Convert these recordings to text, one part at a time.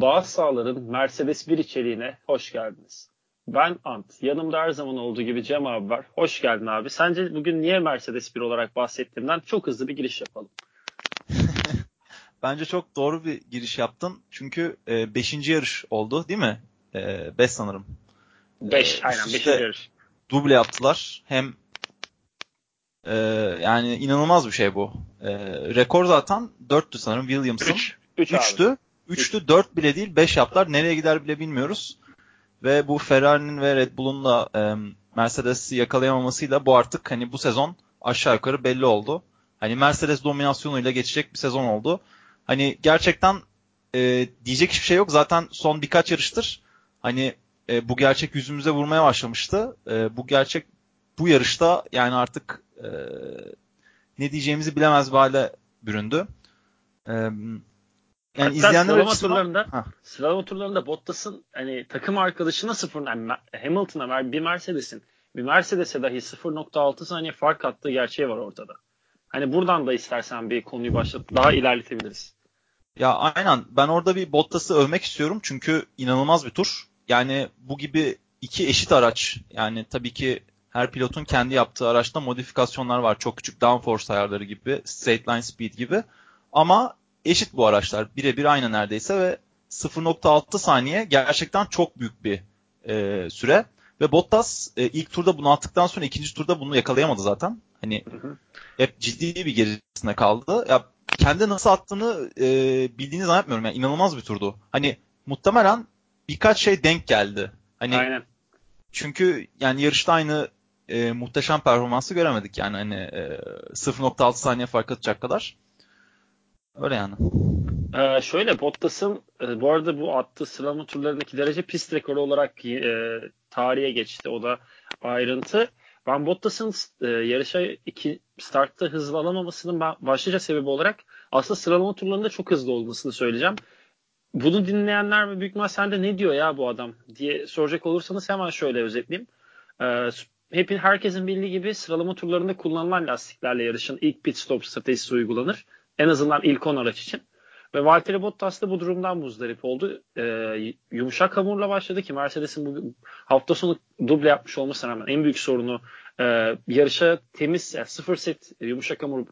Bağız Sağlar'ın Mercedes 1 içeriğine hoş geldiniz. Ben Ant. Yanımda her zaman olduğu gibi Cem abi var. Hoş geldin abi. Sence bugün niye Mercedes 1 olarak bahsettiğimden çok hızlı bir giriş yapalım. Bence çok doğru bir giriş yaptın. Çünkü 5. E, yarış oldu değil mi? 5 e, sanırım. 5 e, aynen 5. İşte yarış. Duble yaptılar. Hem e, yani inanılmaz bir şey bu. E, rekor zaten 4'tü sanırım Williams'ın. 3. 3'tü. 3'tü 4 bile değil 5 yaptılar. Nereye gider bile bilmiyoruz. Ve bu Ferrari'nin ve Red Bull'un da e, Mercedes'i yakalayamamasıyla bu artık hani bu sezon aşağı yukarı belli oldu. Hani Mercedes dominasyonuyla geçecek bir sezon oldu. Hani gerçekten e, diyecek hiçbir şey yok. Zaten son birkaç yarıştır hani e, bu gerçek yüzümüze vurmaya başlamıştı. E, bu gerçek bu yarışta yani artık e, ne diyeceğimizi bilemez bir hale büründü. E, yani Hatta sıralama açısından... turlarında ha. sıralama turlarında Bottas'ın hani takım arkadaşına sıfır yani Hamilton'a bir Mercedes'in bir Mercedes'e dahi 0.6 saniye fark attığı gerçeği var ortada. Hani buradan da istersen bir konuyu başlat daha ilerletebiliriz. Ya aynen ben orada bir Bottas'ı övmek istiyorum çünkü inanılmaz bir tur. Yani bu gibi iki eşit araç yani tabii ki her pilotun kendi yaptığı araçta modifikasyonlar var. Çok küçük downforce ayarları gibi, straight line speed gibi. Ama eşit bu araçlar. Birebir aynı neredeyse ve 0.6 saniye gerçekten çok büyük bir e, süre. Ve Bottas e, ilk turda bunu attıktan sonra ikinci turda bunu yakalayamadı zaten. Hani hı hı. hep ciddi bir gerisine kaldı. Ya kendi nasıl attığını e, bildiğini zannetmiyorum. Yani inanılmaz bir turdu. Hani muhtemelen birkaç şey denk geldi. Hani Aynen. Çünkü yani yarışta aynı e, muhteşem performansı göremedik yani hani e, 0.6 saniye fark atacak kadar. Öyle yani. Ee, şöyle Bottas'ın e, bu arada bu attığı sıralama turlarındaki derece pist rekoru olarak e, tarihe geçti. O da ayrıntı. Ben Bottas'ın e, yarışa iki startta hızlı alamamasının başlıca sebebi olarak aslında sıralama turlarında çok hızlı olmasını söyleyeceğim. Bunu dinleyenler mi büyük ihtimal sen de ne diyor ya bu adam diye soracak olursanız hemen şöyle özetleyeyim. Ee, hep herkesin bildiği gibi sıralama turlarında kullanılan lastiklerle yarışın ilk pit stop stratejisi uygulanır. En azından ilk 10 araç için. Ve Valtteri Bottas da bu durumdan muzdarip oldu. Ee, yumuşak hamurla başladı ki Mercedes'in bu hafta sonu duble yapmış olmasına rağmen en büyük sorunu e, yarışa temiz yani sıfır set yumuşak hamur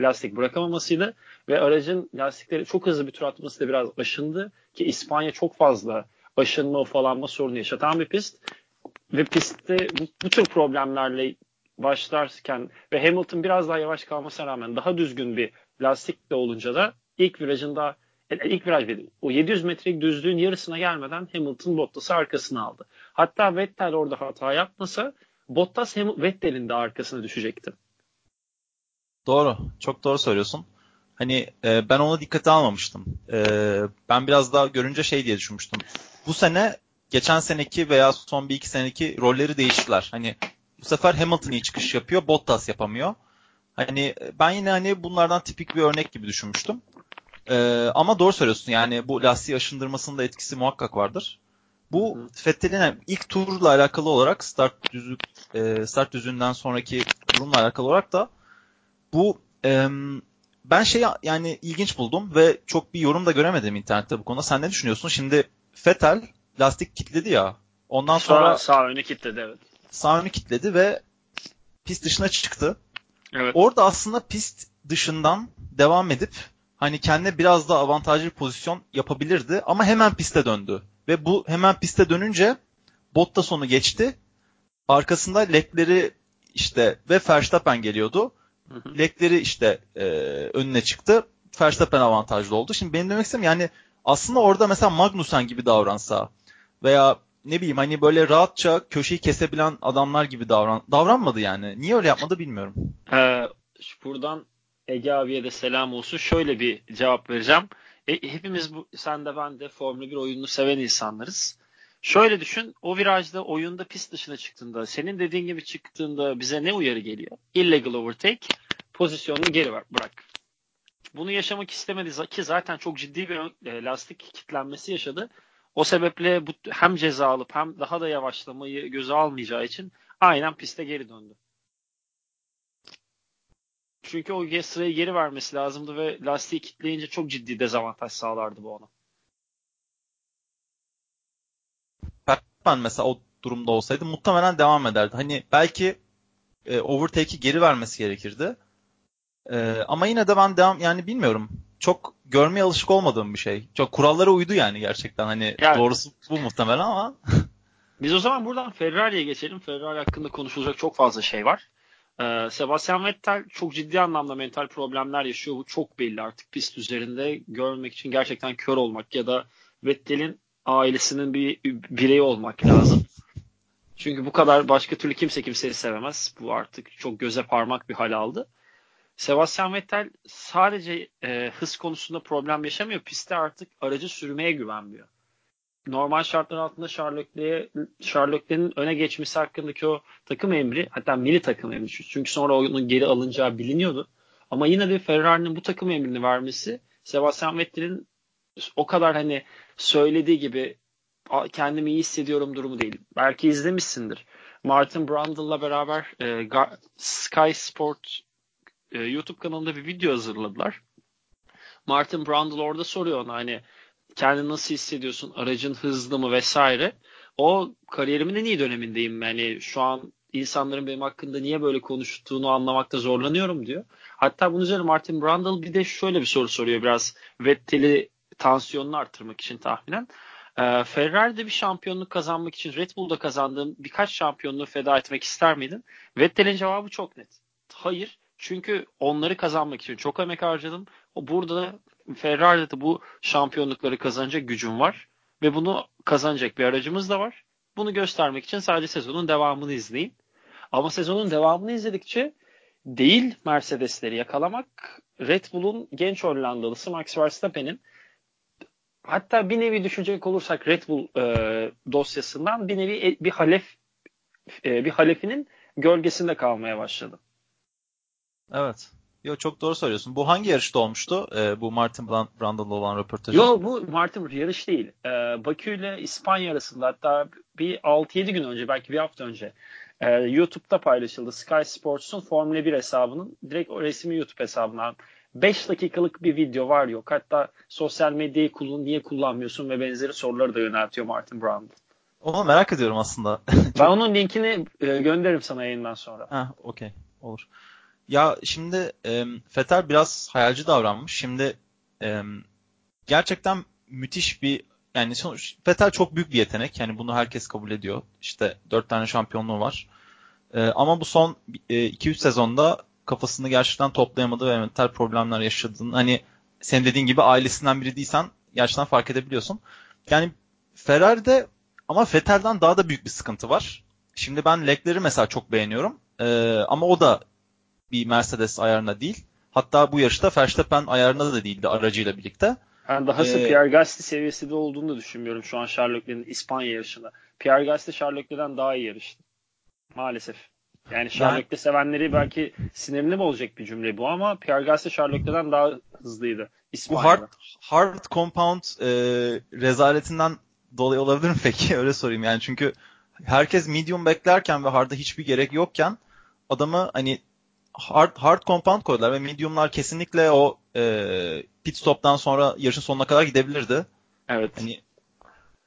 lastik bırakamamasıydı ve aracın lastikleri çok hızlı bir tur atması da biraz aşındı ki İspanya çok fazla aşınma ufalanma sorunu yaşatan bir pist ve pistte bu, bu tür problemlerle başlarken ve Hamilton biraz daha yavaş kalmasına rağmen daha düzgün bir lastik de olunca da ilk virajında e, ilk viraj dedi. O 700 metrelik düzlüğün yarısına gelmeden Hamilton Bottas'ı arkasına aldı. Hatta Vettel orada hata yapmasa Bottas Vettel'in de arkasına düşecekti. Doğru. Çok doğru söylüyorsun. Hani e, ben ona dikkate almamıştım. E, ben biraz daha görünce şey diye düşünmüştüm. Bu sene geçen seneki veya son bir iki seneki rolleri değiştiler. Hani bu sefer Hamilton iyi çıkış yapıyor, Bottas yapamıyor. Hani ben yine hani bunlardan tipik bir örnek gibi düşünmüştüm. Ee, ama doğru söylüyorsun yani bu lastiği aşındırmasının da etkisi muhakkak vardır. Bu Fettel'in ilk turla alakalı olarak start düzlük e, start düzünden sonraki durumla alakalı olarak da bu e, ben şey yani ilginç buldum ve çok bir yorum da göremedim internette bu konuda. Sen ne düşünüyorsun? Şimdi Fettel lastik kitledi ya. Ondan sonra sağ, sağ önü kitledi evet. Sağ önü kitledi ve pist dışına çıktı. Evet. Orada aslında pist dışından devam edip hani kendine biraz daha avantajlı bir pozisyon yapabilirdi ama hemen piste döndü. Ve bu hemen piste dönünce Bottas onu geçti. Arkasında Leclerc'i işte ve Verstappen geliyordu. Leclerc'i işte e, önüne çıktı. Verstappen avantajlı oldu. Şimdi benim demek istediğim yani aslında orada mesela Magnussen gibi davransa veya ne bileyim hani böyle rahatça köşeyi kesebilen adamlar gibi davran davranmadı yani. Niye öyle yapmadı bilmiyorum. Ee, buradan Ege abiye de selam olsun. Şöyle bir cevap vereceğim. E, hepimiz bu, sen de ben de Formula 1 oyununu seven insanlarız. Şöyle düşün, o virajda oyunda pist dışına çıktığında, senin dediğin gibi çıktığında bize ne uyarı geliyor? Illegal overtake, pozisyonunu geri ver, bırak. Bunu yaşamak istemedi ki zaten çok ciddi bir e, lastik kitlenmesi yaşadı. O sebeple bu hem ceza alıp hem daha da yavaşlamayı göze almayacağı için aynen piste geri döndü. Çünkü o sırayı geri vermesi lazımdı ve lastiği kitleyince çok ciddi dezavantaj sağlardı bu ona. Verstappen mesela o durumda olsaydı muhtemelen devam ederdi. Hani belki e, overtake'i geri vermesi gerekirdi. E, ama yine de ben devam yani bilmiyorum. Çok görmeye alışık olmadığım bir şey. Çok kurallara uydu yani gerçekten. Hani yani, doğrusu bu muhtemelen ama. Biz o zaman buradan Ferrari'ye geçelim. Ferrari hakkında konuşulacak çok fazla şey var. Ee, Sebastian Vettel çok ciddi anlamda mental problemler yaşıyor. Bu çok belli artık pist üzerinde. Görmek için gerçekten kör olmak ya da Vettel'in ailesinin bir bireyi olmak lazım. Çünkü bu kadar başka türlü kimse kimseyi sevemez. Bu artık çok göze parmak bir hal aldı. Sebastian Vettel sadece e, hız konusunda problem yaşamıyor. Pistte artık aracı sürmeye güvenmiyor. Normal şartlar altında Charlotte'nin öne geçmesi hakkındaki o takım emri hatta milli takım emri çünkü sonra onun geri alınacağı biliniyordu. Ama yine de Ferrari'nin bu takım emrini vermesi Sebastian Vettel'in o kadar hani söylediği gibi kendimi iyi hissediyorum durumu değil. Belki izlemişsindir. Martin Brundle'la beraber e, Sky Sport e, YouTube kanalında bir video hazırladılar. Martin Brundle orada soruyor ona hani kendini nasıl hissediyorsun? Aracın hızlı mı vesaire. O kariyerimin en iyi dönemindeyim. Yani şu an insanların benim hakkında niye böyle konuştuğunu anlamakta zorlanıyorum diyor. Hatta bunun üzerine Martin Brundle bir de şöyle bir soru soruyor biraz Vettel'i tansiyonunu arttırmak için tahminen. Ee, Ferrari'de bir şampiyonluk kazanmak için Red Bull'da kazandığım birkaç şampiyonluğu feda etmek ister miydin? Vettel'in cevabı çok net. Hayır. Çünkü onları kazanmak için çok emek harcadım. O burada Ferrari'de de bu şampiyonlukları kazanacak gücüm var. Ve bunu kazanacak bir aracımız da var. Bunu göstermek için sadece sezonun devamını izleyin. Ama sezonun devamını izledikçe değil Mercedes'leri yakalamak Red Bull'un genç Hollandalısı Max Verstappen'in hatta bir nevi düşünecek olursak Red Bull e, dosyasından bir nevi e, bir halef e, bir halefinin gölgesinde kalmaya başladı. Evet. Yo çok doğru söylüyorsun. Bu hangi yarışta olmuştu? Ee, bu Martin Brundle'la olan röportajı. Yo bu Martin yarış değil. Ee, Bakü ile İspanya arasında hatta bir 6-7 gün önce belki bir hafta önce e, YouTube'da paylaşıldı. Sky Sports'un Formula 1 hesabının direkt o resmi YouTube hesabından 5 dakikalık bir video var yok. Hatta sosyal medyayı kullan, niye kullanmıyorsun ve benzeri soruları da yöneltiyor Martin Brown. Onu merak ediyorum aslında. ben onun linkini e, gönderirim sana yayından sonra. Ha, okey. Olur. Ya şimdi e, Fetter biraz hayalci davranmış. Şimdi e, gerçekten müthiş bir yani sonuç, Fetter çok büyük bir yetenek. Yani bunu herkes kabul ediyor. İşte dört tane şampiyonluğu var. E, ama bu son 2-3 e, sezonda kafasını gerçekten toplayamadı ve mental problemler yaşadığını hani sen dediğin gibi ailesinden biri değilsen gerçekten fark edebiliyorsun. Yani Ferrari'de ama Vettel'den daha da büyük bir sıkıntı var. Şimdi ben Leclerc'i mesela çok beğeniyorum. Ee, ama o da bir Mercedes ayarında değil. Hatta bu yarışta Verstappen ayarında da değildi aracıyla birlikte. Ben dahası ee, Pierre Gasly seviyesinde olduğunu da düşünmüyorum şu an Charles İspanya yarışında. Pierre Gasly Charles daha iyi yarıştı. Maalesef. Yani Charlotte'de yani, sevenleri belki sinirli mi olacak bir cümle bu ama Pierre Gasly Charlotte'den daha hızlıydı. İspanya'da. Bu hard, hard compound e, rezaletinden dolayı olabilir mi peki? Öyle sorayım yani çünkü herkes medium beklerken ve hard'a hiçbir gerek yokken adamı hani hard, hard compound koydular ve mediumlar kesinlikle o e, pit stop'tan sonra yarışın sonuna kadar gidebilirdi. Evet. Hani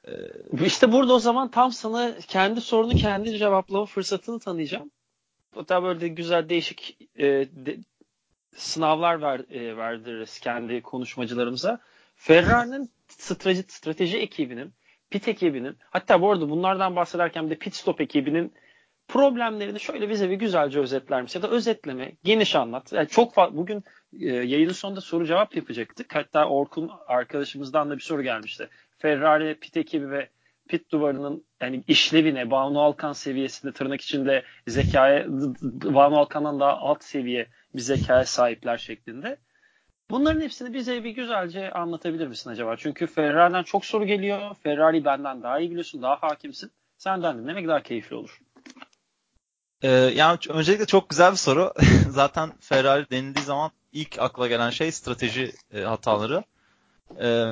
ee, işte burada o zaman tam sana kendi sorunu kendi cevaplama fırsatını tanıyacağım. Hatta böyle de güzel değişik e, de, sınavlar ver, e, verdiririz kendi konuşmacılarımıza. Ferrari'nin strateji, strateji ekibinin, pit ekibinin, hatta bu arada bunlardan bahsederken bir de pit stop ekibinin problemlerini şöyle bize bir güzelce özetler misin? Ya da özetleme, geniş anlat. Yani çok fazla, bugün e, yayının sonunda soru cevap yapacaktık. Hatta Orkun arkadaşımızdan da bir soru gelmişti. Ferrari pit ekibi ve pit duvarının yani işlevine Banu Alkan seviyesinde tırnak içinde zekaya Banu Alkan'dan daha alt seviye bir zekaya sahipler şeklinde. Bunların hepsini bize bir güzelce anlatabilir misin acaba? Çünkü Ferrari'den çok soru geliyor. Ferrari benden daha iyi biliyorsun, daha hakimsin. Senden dinlemek daha keyifli olur. Ee, yani öncelikle çok güzel bir soru. Zaten Ferrari denildiği zaman ilk akla gelen şey strateji e, hataları. Ee,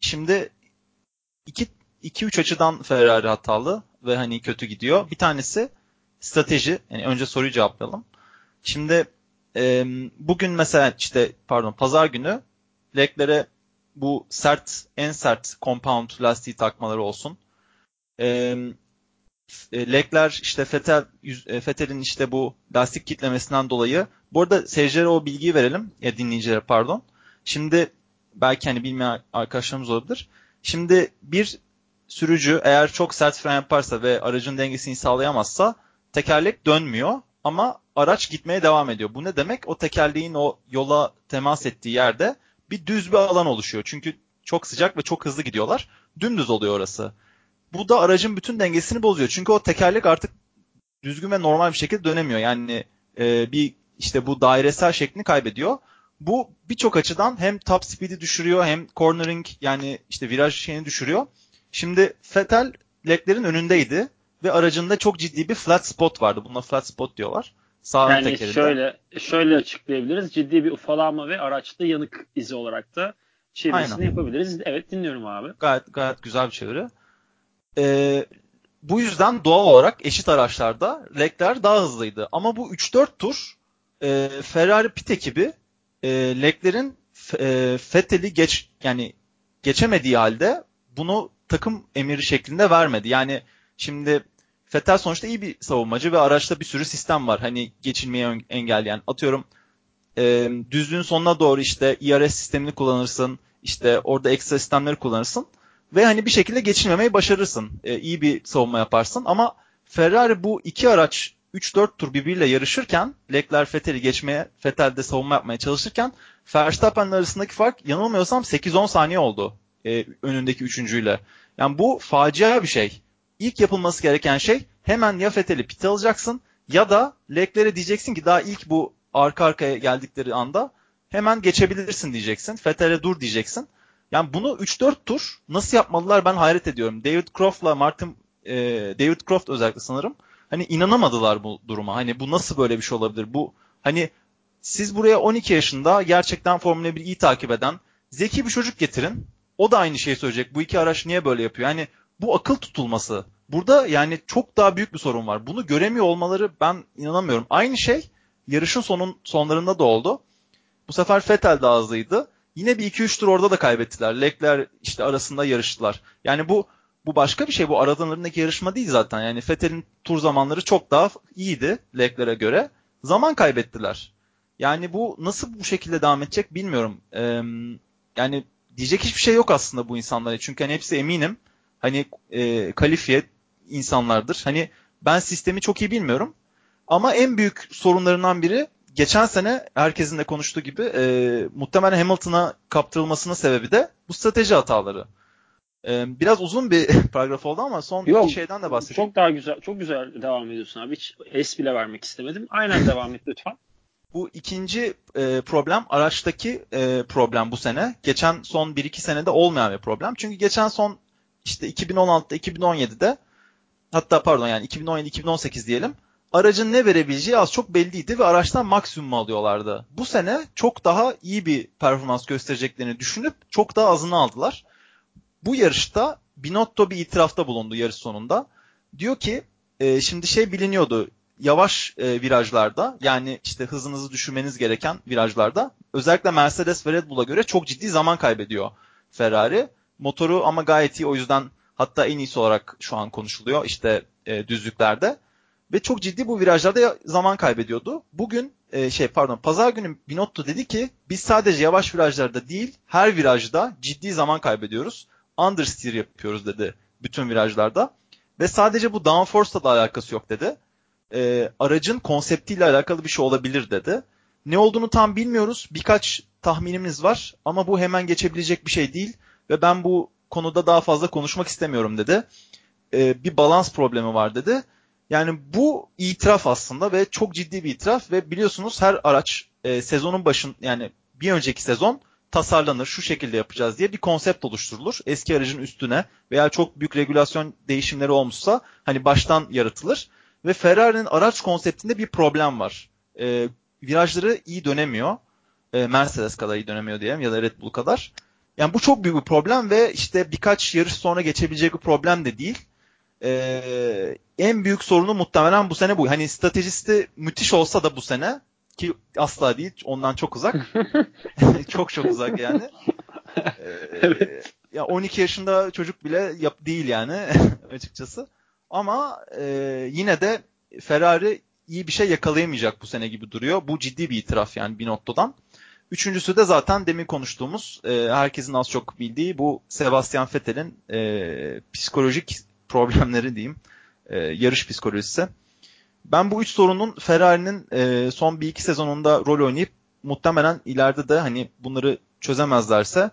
şimdi iki 2-3 açıdan Ferrari hatalı ve hani kötü gidiyor. Bir tanesi strateji. Yani önce soruyu cevaplayalım. Şimdi e, bugün mesela işte pardon pazar günü Leclerc'e bu sert en sert compound lastiği takmaları olsun. E, Lecler işte Fetel e, Fetel'in işte bu lastik kitlemesinden dolayı bu arada seyircilere o bilgiyi verelim ya dinleyicilere pardon. Şimdi belki hani bilmeyen arkadaşlarımız olabilir. Şimdi bir sürücü eğer çok sert fren yaparsa ve aracın dengesini sağlayamazsa tekerlek dönmüyor ama araç gitmeye devam ediyor. Bu ne demek? O tekerleğin o yola temas ettiği yerde bir düz bir alan oluşuyor. Çünkü çok sıcak ve çok hızlı gidiyorlar. Dümdüz oluyor orası. Bu da aracın bütün dengesini bozuyor. Çünkü o tekerlek artık düzgün ve normal bir şekilde dönemiyor. Yani e, bir işte bu dairesel şeklini kaybediyor. Bu birçok açıdan hem top speed'i düşürüyor hem cornering yani işte viraj şeyini düşürüyor. Şimdi Vettel Leclerc'in önündeydi ve aracında çok ciddi bir flat spot vardı. Buna flat spot diyorlar. Sağ yani tekerinde. şöyle şöyle açıklayabiliriz. Ciddi bir ufalanma ve araçta yanık izi olarak da çevirisini Aynen. yapabiliriz. Evet dinliyorum abi. Gayet gayet güzel bir çeviri. Ee, bu yüzden doğal olarak eşit araçlarda Leclerc daha hızlıydı. Ama bu 3-4 tur e, Ferrari pit ekibi e, Leclerc'in e, Vettel'i geç yani geçemediği halde bunu takım emiri şeklinde vermedi. Yani şimdi Vettel sonuçta iyi bir savunmacı ve araçta bir sürü sistem var. Hani geçilmeyi engelleyen. Atıyorum e, düzlüğün sonuna doğru işte ERS sistemini kullanırsın. İşte orada ekstra sistemleri kullanırsın. Ve hani bir şekilde geçilmemeyi başarırsın. E, iyi bir savunma yaparsın. Ama Ferrari bu iki araç 3-4 tur birbiriyle yarışırken Leclerc Vettel'i geçmeye, Vettel'de savunma yapmaya çalışırken Verstappen'le arasındaki fark yanılmıyorsam 8-10 saniye oldu e, önündeki üçüncüyle. Yani bu facia bir şey. İlk yapılması gereken şey hemen ya Vettel'i pit alacaksın ya da Leclerc'e diyeceksin ki daha ilk bu arka arkaya geldikleri anda hemen geçebilirsin diyeceksin. Vettel'e dur diyeceksin. Yani bunu 3-4 tur nasıl yapmalılar ben hayret ediyorum. David Croft'la Martin e, David Croft özellikle sanırım hani inanamadılar bu duruma. Hani bu nasıl böyle bir şey olabilir? Bu hani siz buraya 12 yaşında gerçekten Formula 1'i iyi takip eden zeki bir çocuk getirin. O da aynı şeyi söyleyecek. Bu iki araç niye böyle yapıyor? Yani bu akıl tutulması. Burada yani çok daha büyük bir sorun var. Bunu göremiyor olmaları ben inanamıyorum. Aynı şey yarışın sonun sonlarında da oldu. Bu sefer Vettel daha hızlıydı. Yine bir 2-3 tur orada da kaybettiler. Lekler işte arasında yarıştılar. Yani bu bu başka bir şey. Bu aralarındaki yarışma değil zaten. Yani Vettel'in tur zamanları çok daha iyiydi Leclerc'e göre. Zaman kaybettiler. Yani bu nasıl bu şekilde devam edecek bilmiyorum. Ee, yani diyecek hiçbir şey yok aslında bu insanlara. Çünkü hani hepsi eminim hani e, kalifiye insanlardır. Hani ben sistemi çok iyi bilmiyorum. Ama en büyük sorunlarından biri geçen sene herkesin de konuştuğu gibi e, muhtemelen Hamilton'a kaptırılmasının sebebi de bu strateji hataları. E, biraz uzun bir paragraf oldu ama son Yok, iki şeyden de bahsedeyim. Çok daha güzel, çok güzel devam ediyorsun abi. Hiç es bile vermek istemedim. Aynen devam et lütfen. Bu ikinci e, problem araçtaki e, problem bu sene. Geçen son 1-2 senede olmayan bir problem. Çünkü geçen son işte 2016'da 2017'de hatta pardon yani 2017-2018 diyelim aracın ne verebileceği az çok belliydi ve araçtan maksimum alıyorlardı. Bu sene çok daha iyi bir performans göstereceklerini düşünüp çok daha azını aldılar. Bu yarışta Binotto bir itirafta bulundu yarış sonunda. Diyor ki e, şimdi şey biliniyordu yavaş e, virajlarda yani işte hızınızı düşürmeniz gereken virajlarda özellikle Mercedes ve Red Bull'a göre çok ciddi zaman kaybediyor Ferrari. Motoru ama gayet iyi o yüzden hatta en iyisi olarak şu an konuşuluyor işte e, düzlüklerde. Ve çok ciddi bu virajlarda zaman kaybediyordu. Bugün e, şey pardon pazar günü Binotto dedi ki biz sadece yavaş virajlarda değil her virajda ciddi zaman kaybediyoruz. Understeer yapıyoruz dedi bütün virajlarda. Ve sadece bu downforce'la da alakası yok dedi. E, aracın konseptiyle alakalı bir şey olabilir dedi. Ne olduğunu tam bilmiyoruz. Birkaç tahminimiz var ama bu hemen geçebilecek bir şey değil ve ben bu konuda daha fazla konuşmak istemiyorum dedi. E, bir balans problemi var dedi. Yani bu itiraf aslında ve çok ciddi bir itiraf ve biliyorsunuz her araç e, sezonun başın yani bir önceki sezon tasarlanır şu şekilde yapacağız diye bir konsept oluşturulur. Eski aracın üstüne veya çok büyük regülasyon değişimleri olmuşsa hani baştan yaratılır. Ve Ferrari'nin araç konseptinde bir problem var. E, virajları iyi dönemiyor. E, Mercedes kadar iyi dönemiyor diyelim ya da Red Bull kadar. Yani bu çok büyük bir problem ve işte birkaç yarış sonra geçebilecek bir problem de değil. Ee, en büyük sorunu muhtemelen bu sene bu. Hani stratejisi müthiş olsa da bu sene ki asla değil ondan çok uzak. çok çok uzak yani. Ee, evet. ya 12 yaşında çocuk bile yap değil yani açıkçası. Ama e, yine de Ferrari iyi bir şey yakalayamayacak bu sene gibi duruyor. Bu ciddi bir itiraf yani bir noktadan. Üçüncüsü de zaten demin konuştuğumuz e, herkesin az çok bildiği bu Sebastian Vettel'in e, psikolojik problemleri diyeyim. E, yarış psikolojisi. Ben bu üç sorunun Ferrari'nin e, son bir iki sezonunda rol oynayıp muhtemelen ileride de hani bunları çözemezlerse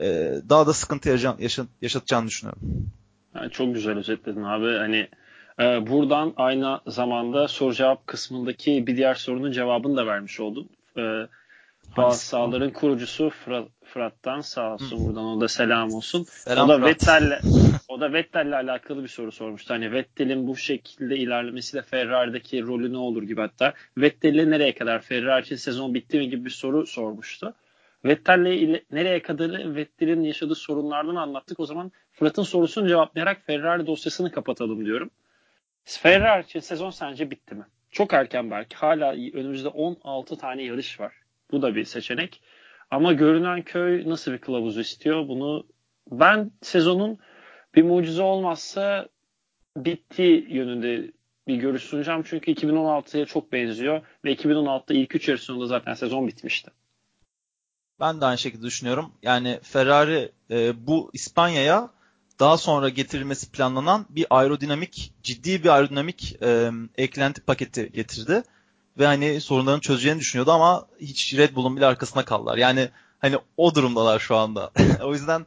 e, daha da sıkıntı yaşat, yaşatacağını düşünüyorum. Yani çok güzel özetledin abi. Hani e, buradan aynı zamanda soru cevap kısmındaki bir diğer sorunun cevabını da vermiş oldum. E, Bazı sahaların kurucusu Fırat, Fırat'tan sağ olsun Hı. buradan o da selam olsun. Selam o da Vettel'le o da Vettel'le alakalı bir soru sormuştu. Hani Vettel'in bu şekilde ilerlemesiyle Ferrari'deki rolü ne olur gibi hatta Vettel'le nereye kadar Ferrari için sezon bitti mi gibi bir soru sormuştu. Vettel'le nereye kadar Vettel'in yaşadığı sorunlardan anlattık. O zaman Fırat'ın sorusunu cevaplayarak Ferrari dosyasını kapatalım diyorum. Ferrari için sezon sence bitti mi? Çok erken belki. Hala önümüzde 16 tane yarış var. Bu da bir seçenek. Ama görünen köy nasıl bir kılavuz istiyor? Bunu ben sezonun bir mucize olmazsa bitti yönünde bir görüş sunacağım. Çünkü 2016'ya çok benziyor ve 2016'da ilk 3 yarış sonunda zaten sezon bitmişti. Ben de aynı şekilde düşünüyorum. Yani Ferrari e, bu İspanya'ya daha sonra getirilmesi planlanan bir aerodinamik, ciddi bir aerodinamik e, eklenti paketi getirdi ve hani sorunlarını çözeceğini düşünüyordu ama hiç Red Bull'un bile arkasına kaldılar. Yani hani o durumdalar şu anda. o yüzden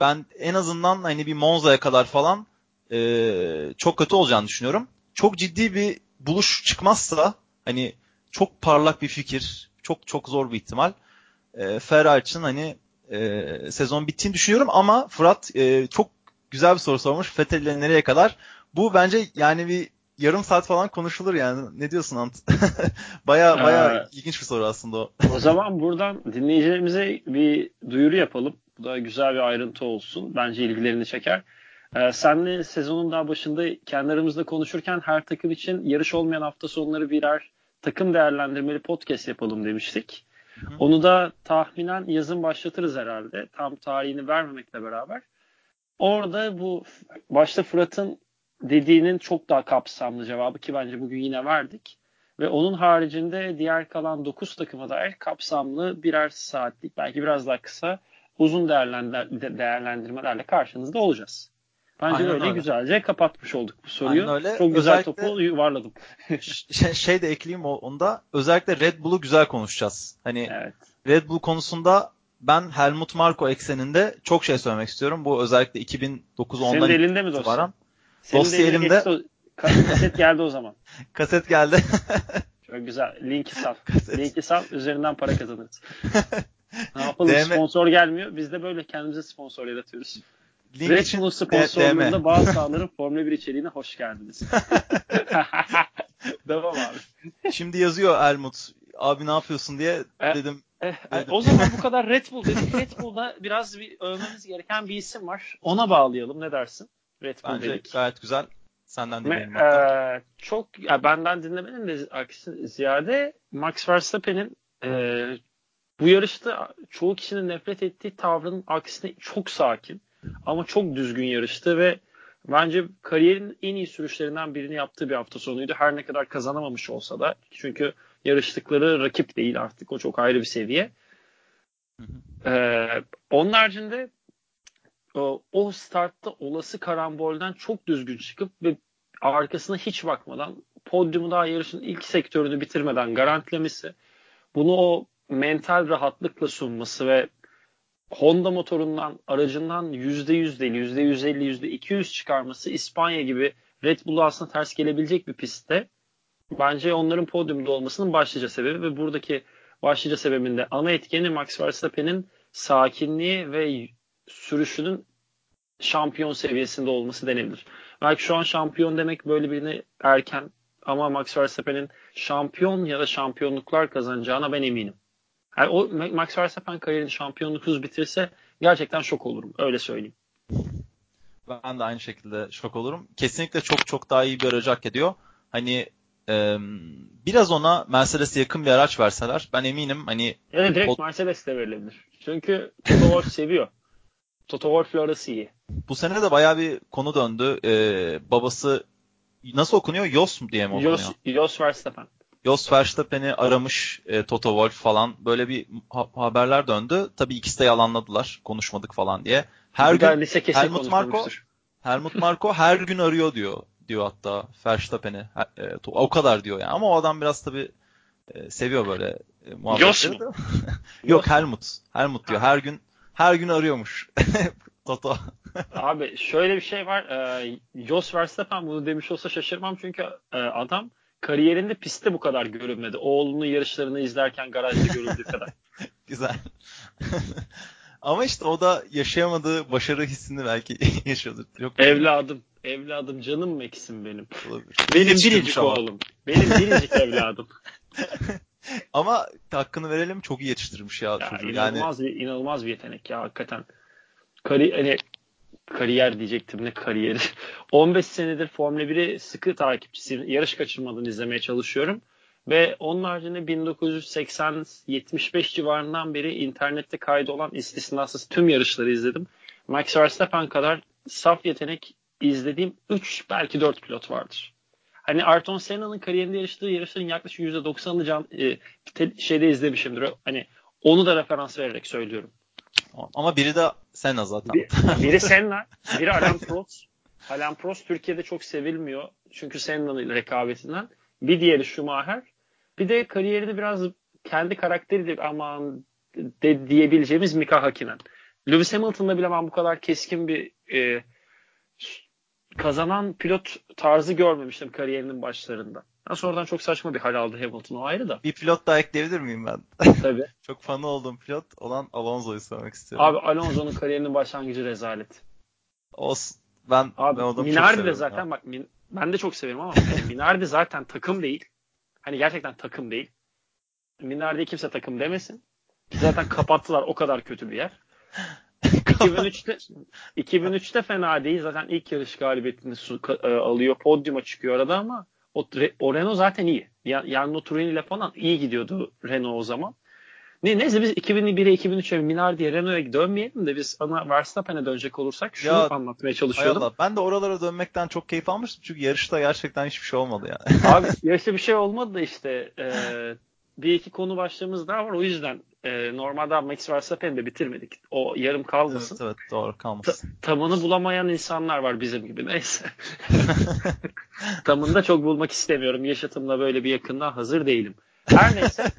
ben en azından hani bir Monza'ya kadar falan e, çok kötü olacağını düşünüyorum. Çok ciddi bir buluş çıkmazsa hani çok parlak bir fikir, çok çok zor bir ihtimal. E, Ferrari için hani e, sezon bittiğini düşünüyorum ama Fırat e, çok güzel bir soru sormuş. Vettel'le nereye kadar? Bu bence yani bir yarım saat falan konuşulur yani. Ne diyorsun Ant? baya baya ee, ilginç bir soru aslında o. o zaman buradan dinleyicilerimize bir duyuru yapalım. Bu da güzel bir ayrıntı olsun. Bence ilgilerini çeker. Ee, senle sezonun daha başında kendi aramızda konuşurken her takım için yarış olmayan hafta sonları birer takım değerlendirmeli podcast yapalım demiştik. Hı. Onu da tahminen yazın başlatırız herhalde. Tam tarihini vermemekle beraber. Orada bu başta Fırat'ın dediğinin çok daha kapsamlı cevabı ki bence bugün yine verdik. Ve onun haricinde diğer kalan 9 takıma dair kapsamlı birer saatlik belki biraz daha kısa uzun değerlendirmelerle karşınızda olacağız. Bence Aynen öyle, öyle güzelce kapatmış olduk bu soruyu. Aynen öyle. Çok güzel özellikle, topu yuvarladım. şey, şey de ekleyeyim onda. Özellikle Red Bull'u güzel konuşacağız. Hani evet. Red Bull konusunda ben Helmut Marko ekseninde çok şey söylemek istiyorum. Bu özellikle 2009-10'dan Senin elinde mi dostum? Senin Dosya elimde. Kaset geldi o zaman. kaset geldi. Çok güzel. Linki sal. Kaset. Linki sal. Üzerinden para kazanırız. ne yapalım? DM... Sponsor gelmiyor. Biz de böyle kendimize sponsor yaratıyoruz. Link Red Bull sponsorluğunda bazı sahaların Formula 1 içeriğine hoş geldiniz. Devam abi. Şimdi yazıyor Elmut. Abi ne yapıyorsun diye e, dedim. E, e, o zaman bu kadar Red Bull dedik. Red Bull'da biraz bir övmemiz gereken bir isim var. Ona bağlayalım. Ne dersin? Red Bull Bence dedik. gayet güzel. Senden dinleyelim. E, çok ya benden dinlemenin de aksi ziyade Max Verstappen'in e, bu yarışta çoğu kişinin nefret ettiği tavrının aksine çok sakin ama çok düzgün yarıştı ve bence kariyerin en iyi sürüşlerinden birini yaptığı bir hafta sonuydu. Her ne kadar kazanamamış olsa da çünkü yarıştıkları rakip değil artık o çok ayrı bir seviye. Hı hı. Ee, onun haricinde o, o startta olası karambolden çok düzgün çıkıp ve arkasına hiç bakmadan podyumu daha yarışın ilk sektörünü bitirmeden garantilemesi bunu o mental rahatlıkla sunması ve Honda motorundan aracından %100 değil %150 %200 çıkarması İspanya gibi Red Bull'a aslında ters gelebilecek bir pistte bence onların podyumda olmasının başlıca sebebi ve buradaki başlıca sebebinde ana etkeni Max Verstappen'in sakinliği ve sürüşünün şampiyon seviyesinde olması denebilir. Belki şu an şampiyon demek böyle birine erken ama Max Verstappen'in şampiyon ya da şampiyonluklar kazanacağına ben eminim. Yani o Max Verstappen kariyerini şampiyonluksuz bitirse gerçekten şok olurum. Öyle söyleyeyim. Ben de aynı şekilde şok olurum. Kesinlikle çok çok daha iyi bir aracı hak ediyor. Hani e, biraz ona Mercedes'e yakın bir araç verseler ben eminim hani Evet direkt o... Mercedes de verilebilir. Çünkü Toto seviyor. Toto Wolff'le arası iyi. Bu sene de bayağı bir konu döndü. Ee, babası nasıl okunuyor? Jos mu diye mi okunuyor? Jos, Jos Verstappen. Jos Verstappen'i aramış e, Toto Wolff falan. Böyle bir ha- haberler döndü. Tabii ikisi de yalanladılar. Konuşmadık falan diye. Her Bir gün Helmut Marko. Helmut Marko her gün arıyor diyor diyor hatta Verstappen'i. E, o kadar diyor yani. Ama o adam biraz tabii e, seviyor böyle e, muhabbetleri Jos mu? Yok Helmut. Helmut diyor. Her gün her gün arıyormuş. Toto. Abi şöyle bir şey var. E, Jos Verstappen bunu demiş olsa şaşırmam çünkü e, adam kariyerinde pistte bu kadar görünmedi. Oğlunun yarışlarını izlerken garajda görüldüğü kadar. Güzel. Ama işte o da yaşayamadığı başarı hissini belki yaşıyordur. Yok Evladım, evladım canım Max'im benim. olabilir. Benim Yetiştirmiş biricik oğlum. Benim biricik evladım. Ama hakkını verelim çok iyi yetiştirmiş ya, Ya, çocuğu. Yani inanılmaz bir inanılmaz bir yetenek ya hakikaten. Kari, hani kariyer diyecektim ne kariyeri. 15 senedir Formula 1'i sıkı takipçisiyim. Yarış kaçırmadan izlemeye çalışıyorum. Ve onun haricinde 1980-75 civarından beri internette kaydolan istisnasız tüm yarışları izledim. Max Verstappen kadar saf yetenek izlediğim 3 belki 4 pilot vardır. Hani Ayrton Senna'nın kariyerinde yarıştığı yarışların yaklaşık %90'ını can, e, te- şeyde izlemişimdir. Hani onu da referans vererek söylüyorum. ama biri de Senna zaten. Bir, biri Senna, biri Alain Prost. Alain Prost Türkiye'de çok sevilmiyor. Çünkü Senna'nın rekabetinden. Bir diğeri Schumacher. Bir de kariyerini biraz kendi karakteriyle aman de, diyebileceğimiz Mika Hakkinen. Lewis Hamilton'da bile ben bu kadar keskin bir e, kazanan pilot tarzı görmemiştim kariyerinin başlarında. Ha, sonradan çok saçma bir hal aldı Hamilton o ayrı da. Bir pilot daha ekleyebilir miyim ben? Tabii. Çok fanı olduğum pilot olan Alonso'yu söylemek istiyorum. Abi Alonso'nun kariyerinin başlangıcı rezalet. Olsun. Ben, Abi ben adamı Minardi de zaten ya. bak Min- ben de çok severim ama yani Minardi zaten takım değil. Hani gerçekten takım değil. Minardi'ye kimse takım demesin. Zaten kapattılar o kadar kötü bir yer. 2003'te 2003'te fena değil. Zaten ilk yarış galibiyetini su- e, alıyor. Podyuma çıkıyor arada ama o, o Renault zaten iyi. Ya- Jarno Trulli ile falan iyi gidiyordu Renault o zaman. Ne, neyse biz 2001'e 2003'e Minardi'ye Renault'a dönmeyelim de biz ana Verstappen'e dönecek olursak şunu Ya, anlatmaya Hay çalışıyordum. Allah. Ben de oralara dönmekten çok keyif almıştım. Çünkü yarışta gerçekten hiçbir şey olmadı yani. Abi yarışta bir şey olmadı da işte e, bir iki konu başlığımız daha var. O yüzden e, normalde Max Verstappen'i de bitirmedik. O yarım kalmasın. evet, evet doğru kalmasın. Tamını bulamayan insanlar var bizim gibi. Neyse. Tamını da çok bulmak istemiyorum. Yaşatımla böyle bir yakından hazır değilim. Her neyse.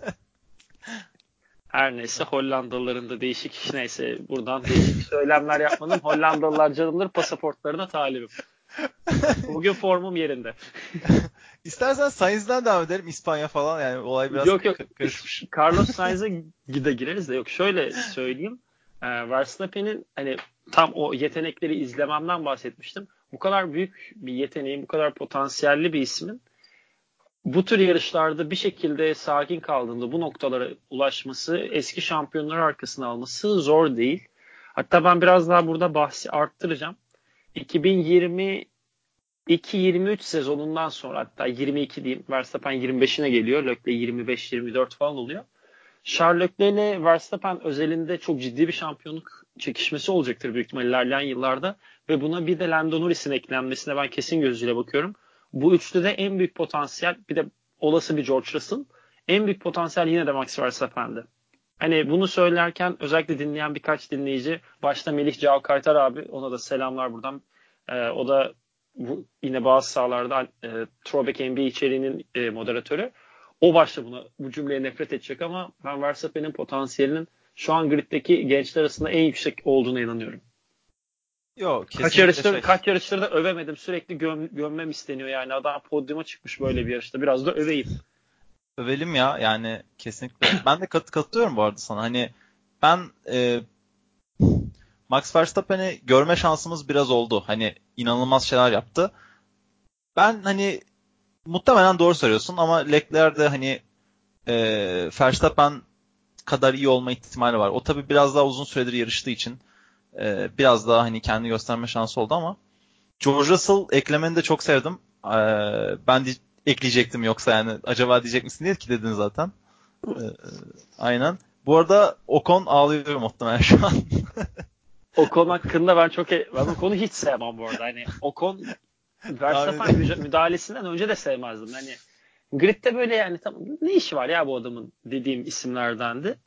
Her neyse Hollandalıların da değişik iş neyse buradan değişik söylemler yapmadım. Hollandalılar canımdır pasaportlarına talibim. Bugün formum yerinde. İstersen Sainz'den devam edelim. İspanya falan yani olay biraz Yok, yok. ka- karışmış. Carlos Sainz'a gide gireriz de yok. Şöyle söyleyeyim. Ee, Verstappen'in hani tam o yetenekleri izlememden bahsetmiştim. Bu kadar büyük bir yeteneğin, bu kadar potansiyelli bir ismin bu tür yarışlarda bir şekilde sakin kaldığında bu noktalara ulaşması, eski şampiyonları arkasına alması zor değil. Hatta ben biraz daha burada bahsi arttıracağım. 2020 2-23 sezonundan sonra hatta 22 diyeyim Verstappen 25'ine geliyor. Leclerc 25-24 falan oluyor. Charles ile Verstappen özelinde çok ciddi bir şampiyonluk çekişmesi olacaktır büyük ihtimalle ilerleyen yıllarda. Ve buna bir de Lando Norris'in eklenmesine ben kesin gözüyle bakıyorum. Bu üçlüde en büyük potansiyel bir de olası bir George Russell. En büyük potansiyel yine de Max Verstappen'de. Hani bunu söylerken özellikle dinleyen birkaç dinleyici başta Melih Cavkaytar abi ona da selamlar buradan. Ee, o da bu, yine bazı sahalarda e, Throwback NBA içeriğinin e, moderatörü. O başta buna bu cümleye nefret edecek ama ben Verstappen'in potansiyelinin şu an griddeki gençler arasında en yüksek olduğuna inanıyorum. Yok Kaç yarıştır, şey. kaç yarıştır da övemedim. Sürekli göm, gömmem isteniyor yani. Adam podyuma çıkmış böyle bir yarışta. Biraz da öveyim. Övelim ya yani kesinlikle. Ben de kat, katılıyorum bu arada sana. Hani ben e, Max Verstappen'i görme şansımız biraz oldu. Hani inanılmaz şeyler yaptı. Ben hani muhtemelen doğru söylüyorsun ama Leclerc de hani e, Verstappen kadar iyi olma ihtimali var. O tabii biraz daha uzun süredir yarıştığı için e, biraz daha hani kendi gösterme şansı oldu ama George Russell eklemeni de çok sevdim. E, ben ekleyecektim yoksa yani acaba diyecek misin diye ki dedin zaten. E, aynen. Bu arada Ocon ağlıyor muhtemelen şu an. Ocon hakkında ben çok e- ben Ocon'u hiç sevmem bu arada. Hani Ocon Verstappen müdahalesinden önce de sevmezdim. Hani gridde böyle yani tam ne işi var ya bu adamın dediğim isimlerdendi.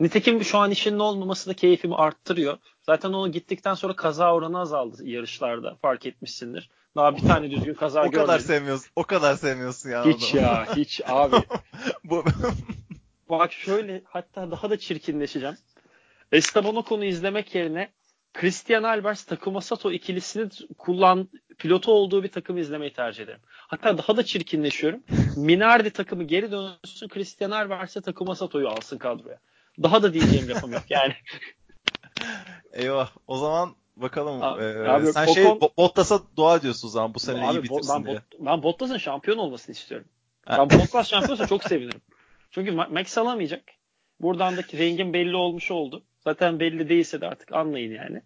Nitekim şu an işinin olmaması da keyfimi arttırıyor. Zaten onu gittikten sonra kaza oranı azaldı yarışlarda fark etmişsindir. Daha bir tane düzgün kaza o görmedim. kadar sevmiyorsun. O kadar sevmiyorsun ya. Hiç ya hiç abi. Bu Bak şöyle hatta daha da çirkinleşeceğim. Esteban Ocon'u izlemek yerine Christian Albers Takuma Sato ikilisini kullan pilotu olduğu bir takım izlemeyi tercih ederim. Hatta daha da çirkinleşiyorum. Minardi takımı geri dönsün Christian Albers'e Takuma Sato'yu alsın kadroya. Daha da diyeceğim lafım yok yani. Eyvah. O zaman bakalım. Abi- Ee, abi sen şey Bo- Bottas'a dua ediyorsun o zaman bu sene iyi Abi, bitirsin ben, diye. Bot- ben Bottas'ın şampiyon olmasını istiyorum. Ben Bottas şampiyonsa çok sevinirim. Çünkü Ma- Max alamayacak. Buradan da rengin belli olmuş oldu. Zaten belli değilse de artık anlayın yani.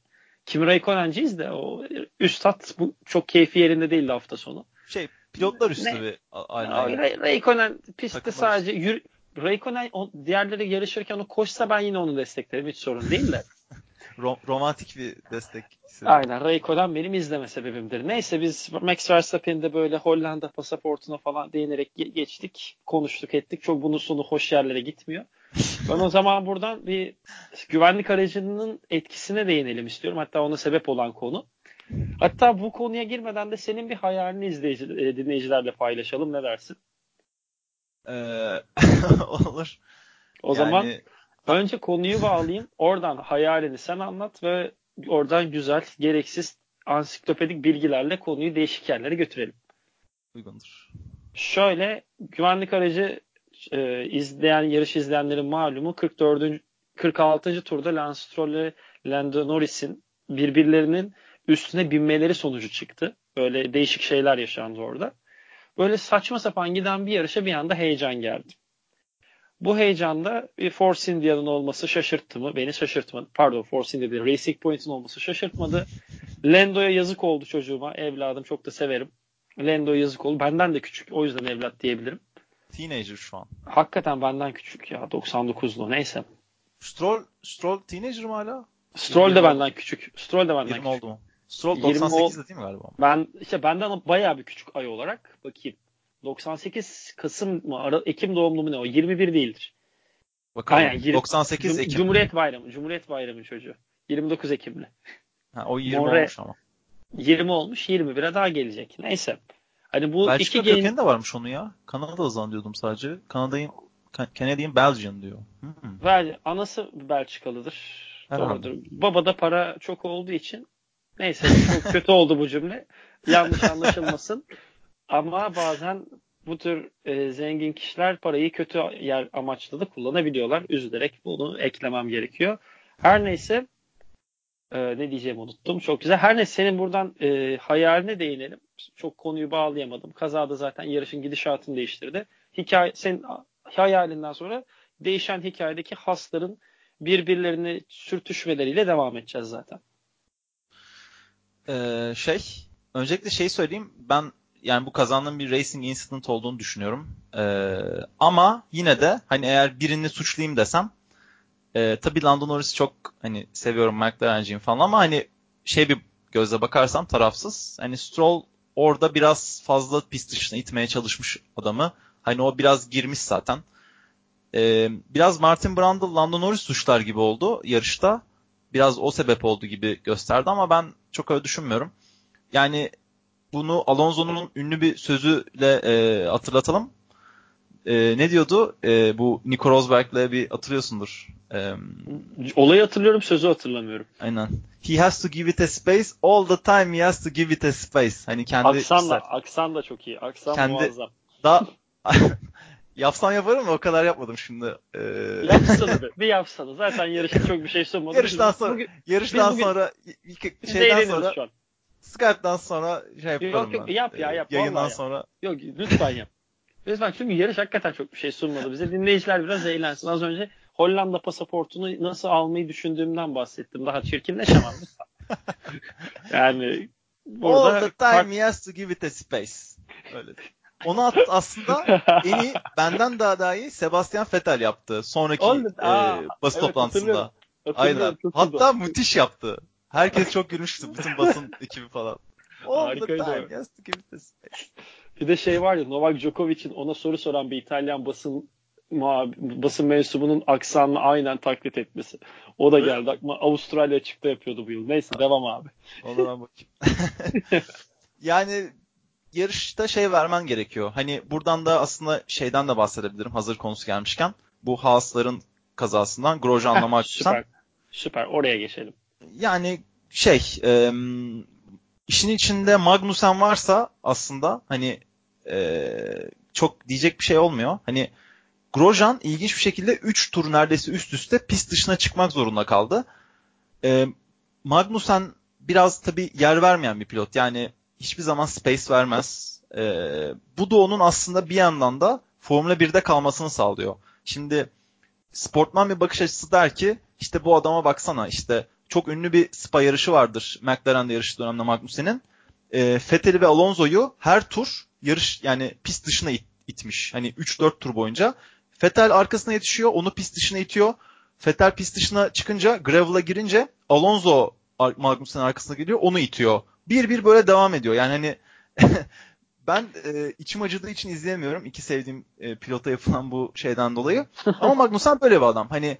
Kim Raikkonen'ciyiz de o üstad bu çok keyfi yerinde değildi hafta sonu. Şey pilotlar üstü Ne? bir a- aynen. Ray- Ray- Raikkonen pistte sadece yürü, Raikkonen diğerleri yarışırken o koşsa ben yine onu desteklerim. Hiç sorun değil de. Ro- romantik bir destek. Aynen Raikkonen benim izleme sebebimdir. Neyse biz Max Verstappen'de böyle Hollanda pasaportuna falan değinerek ge- geçtik. Konuştuk ettik. Çok bunun sonu hoş yerlere gitmiyor. Ben o zaman buradan bir güvenlik aracının etkisine değinelim istiyorum. Hatta ona sebep olan konu. Hatta bu konuya girmeden de senin bir hayalini izleyici, e, dinleyicilerle paylaşalım. Ne dersin? Ee, olur. O Yani zaman önce konuyu bağlayayım. Oradan hayalini sen anlat ve oradan güzel, gereksiz ansiklopedik bilgilerle konuyu değişik yerlere götürelim. uygundur. Şöyle güvenlik aracı e, izleyen yarış izleyenlerin malumu 44. 46. turda Lance Stroll ile Lando Norris'in birbirlerinin üstüne binmeleri sonucu çıktı. Böyle değişik şeyler yaşandı orada. Böyle saçma sapan giden bir yarışa bir anda heyecan geldi. Bu heyecanda bir Force India'nın olması şaşırttı mı? Beni şaşırtmadı. Pardon Force India değil. Racing Point'in olması şaşırtmadı. Lando'ya yazık oldu çocuğuma. Evladım çok da severim. Lando yazık oldu. Benden de küçük. O yüzden evlat diyebilirim. Teenager şu an. Hakikaten benden küçük ya. 99'lu neyse. Stroll, Stroll teenager mı hala? Stroll de benden küçük. Stroll de benden 20 küçük. oldu mu? Stroll 20 98'de değil mi galiba? Ben işte benden bayağı bir küçük ay olarak bakayım. 98 Kasım mı? Ara, Ekim doğumlu mu ne o? 21 değildir. Bakalım. Aynen, yirmi- 98 Cum- Ekim. Cumhuriyet Bayramı. Cumhuriyet Bayramı çocuğu. 29 Ekimli. Ha, o 20 More- olmuş ama. 20 olmuş 21'e daha gelecek. Neyse. Hani bu Belçika iki kökeni de varmış onun ya. Kanada zannediyordum sadece. Kanada'yı Canadian Belgian diyor. Hmm. Anası Belçikalıdır. Herhalde. Doğrudur. Baba da para çok olduğu için neyse çok kötü oldu bu cümle. Yanlış anlaşılmasın. Ama bazen bu tür e, zengin kişiler parayı kötü yer amaçlı da kullanabiliyorlar. Üzülerek bunu eklemem gerekiyor. Her neyse e, ne diyeceğimi unuttum. Çok güzel. Her neyse senin buradan e, hayaline değinelim. Çok konuyu bağlayamadım. Kazada zaten yarışın gidişatını değiştirdi. Hikaye, senin hayalinden sonra değişen hikayedeki hasların birbirlerini sürtüşmeleriyle devam edeceğiz zaten. Ee, şey, öncelikle şey söyleyeyim. Ben yani bu kazandığım bir racing incident olduğunu düşünüyorum. Ee, ama yine de hani eğer birini suçlayayım desem e, tabii Lando Norris'i çok hani seviyorum McLaren'ciyim falan ama hani şey bir gözle bakarsam tarafsız. Hani Stroll orada biraz fazla pist dışına itmeye çalışmış adamı. Hani o biraz girmiş zaten. Ee, biraz Martin Brundle Lando Norris suçlar gibi oldu yarışta. Biraz o sebep oldu gibi gösterdi ama ben çok öyle düşünmüyorum. Yani bunu Alonso'nun ünlü bir sözüyle e, hatırlatalım. E, ne diyordu? E, bu Nico Rosberg'le bir hatırlıyorsundur. E, Olayı hatırlıyorum, sözü hatırlamıyorum. aynen. He has to give it a space. All the time he has to give it a space. Hani kendi aksan da, aksan da çok iyi. Aksan Kendi- muazzam. daha yapsam yaparım da o kadar yapmadım şimdi. E, Yapsana bir. Bir yapsana. Zaten yarışta çok bir şey sunmadı. Yarıştan sonra- bugün- yarıştan bugün- sonra biz de şeyden sonra şu an. Skype'dan sonra şey yaparım Yok, yok, ben. yap ya, yap, Yayından yap. sonra Yok lütfen yap. Lütfen çünkü yarış hakikaten çok bir şey sunmadı bize. Dinleyiciler biraz eğlensin. Az önce Hollanda pasaportunu nasıl almayı düşündüğümden bahsettim. Daha çirkinleşemem yani burada All the time he has to give it a space. Öyle. Onu at- aslında en iyi benden daha daha iyi Sebastian Vettel yaptı. Sonraki the- e, Aa, basın evet, toplantısında. hatırlıyorum. Aynen. Hatta müthiş yaptı. Herkes çok gülmüştü. Bütün basın ekibi falan. Harikaydı. Bir de şey var ya Novak Djokovic'in ona soru soran bir İtalyan basın basın mensubunun aksanını aynen taklit etmesi. O da geldi aklıma. Avustralya açıkta yapıyordu bu yıl. Neyse devam abi. O zaman bakayım. yani yarışta şey vermen gerekiyor. Hani buradan da aslında şeyden de bahsedebilirim hazır konusu gelmişken. Bu Haas'ların kazasından Grosjean'la Max Süper. Süper. Oraya geçelim. Yani şey e, işin içinde Magnussen varsa aslında hani e, çok diyecek bir şey olmuyor. Hani Grosjean ilginç bir şekilde 3 tur neredeyse üst üste pist dışına çıkmak zorunda kaldı. E, Magnussen biraz tabi yer vermeyen bir pilot. Yani hiçbir zaman space vermez. E, bu da onun aslında bir yandan da Formula 1'de kalmasını sağlıyor. Şimdi sportman bir bakış açısı der ki işte bu adama baksana işte çok ünlü bir Spa yarışı vardır McLaren'de yarış döneminde Magnussen'in. E, Vettel'i ve Alonso'yu her tur yarış yani pist dışına it, itmiş. Hani 3-4 tur boyunca. Vettel arkasına yetişiyor, onu pist dışına itiyor. Vettel pist dışına çıkınca, gravel'a girince Alonso Magnussen'in arkasına geliyor, onu itiyor. Bir bir böyle devam ediyor. Yani hani ben e, içim acıdığı için izleyemiyorum. İki sevdiğim e, pilota yapılan bu şeyden dolayı. Ama Magnussen böyle bir adam. Hani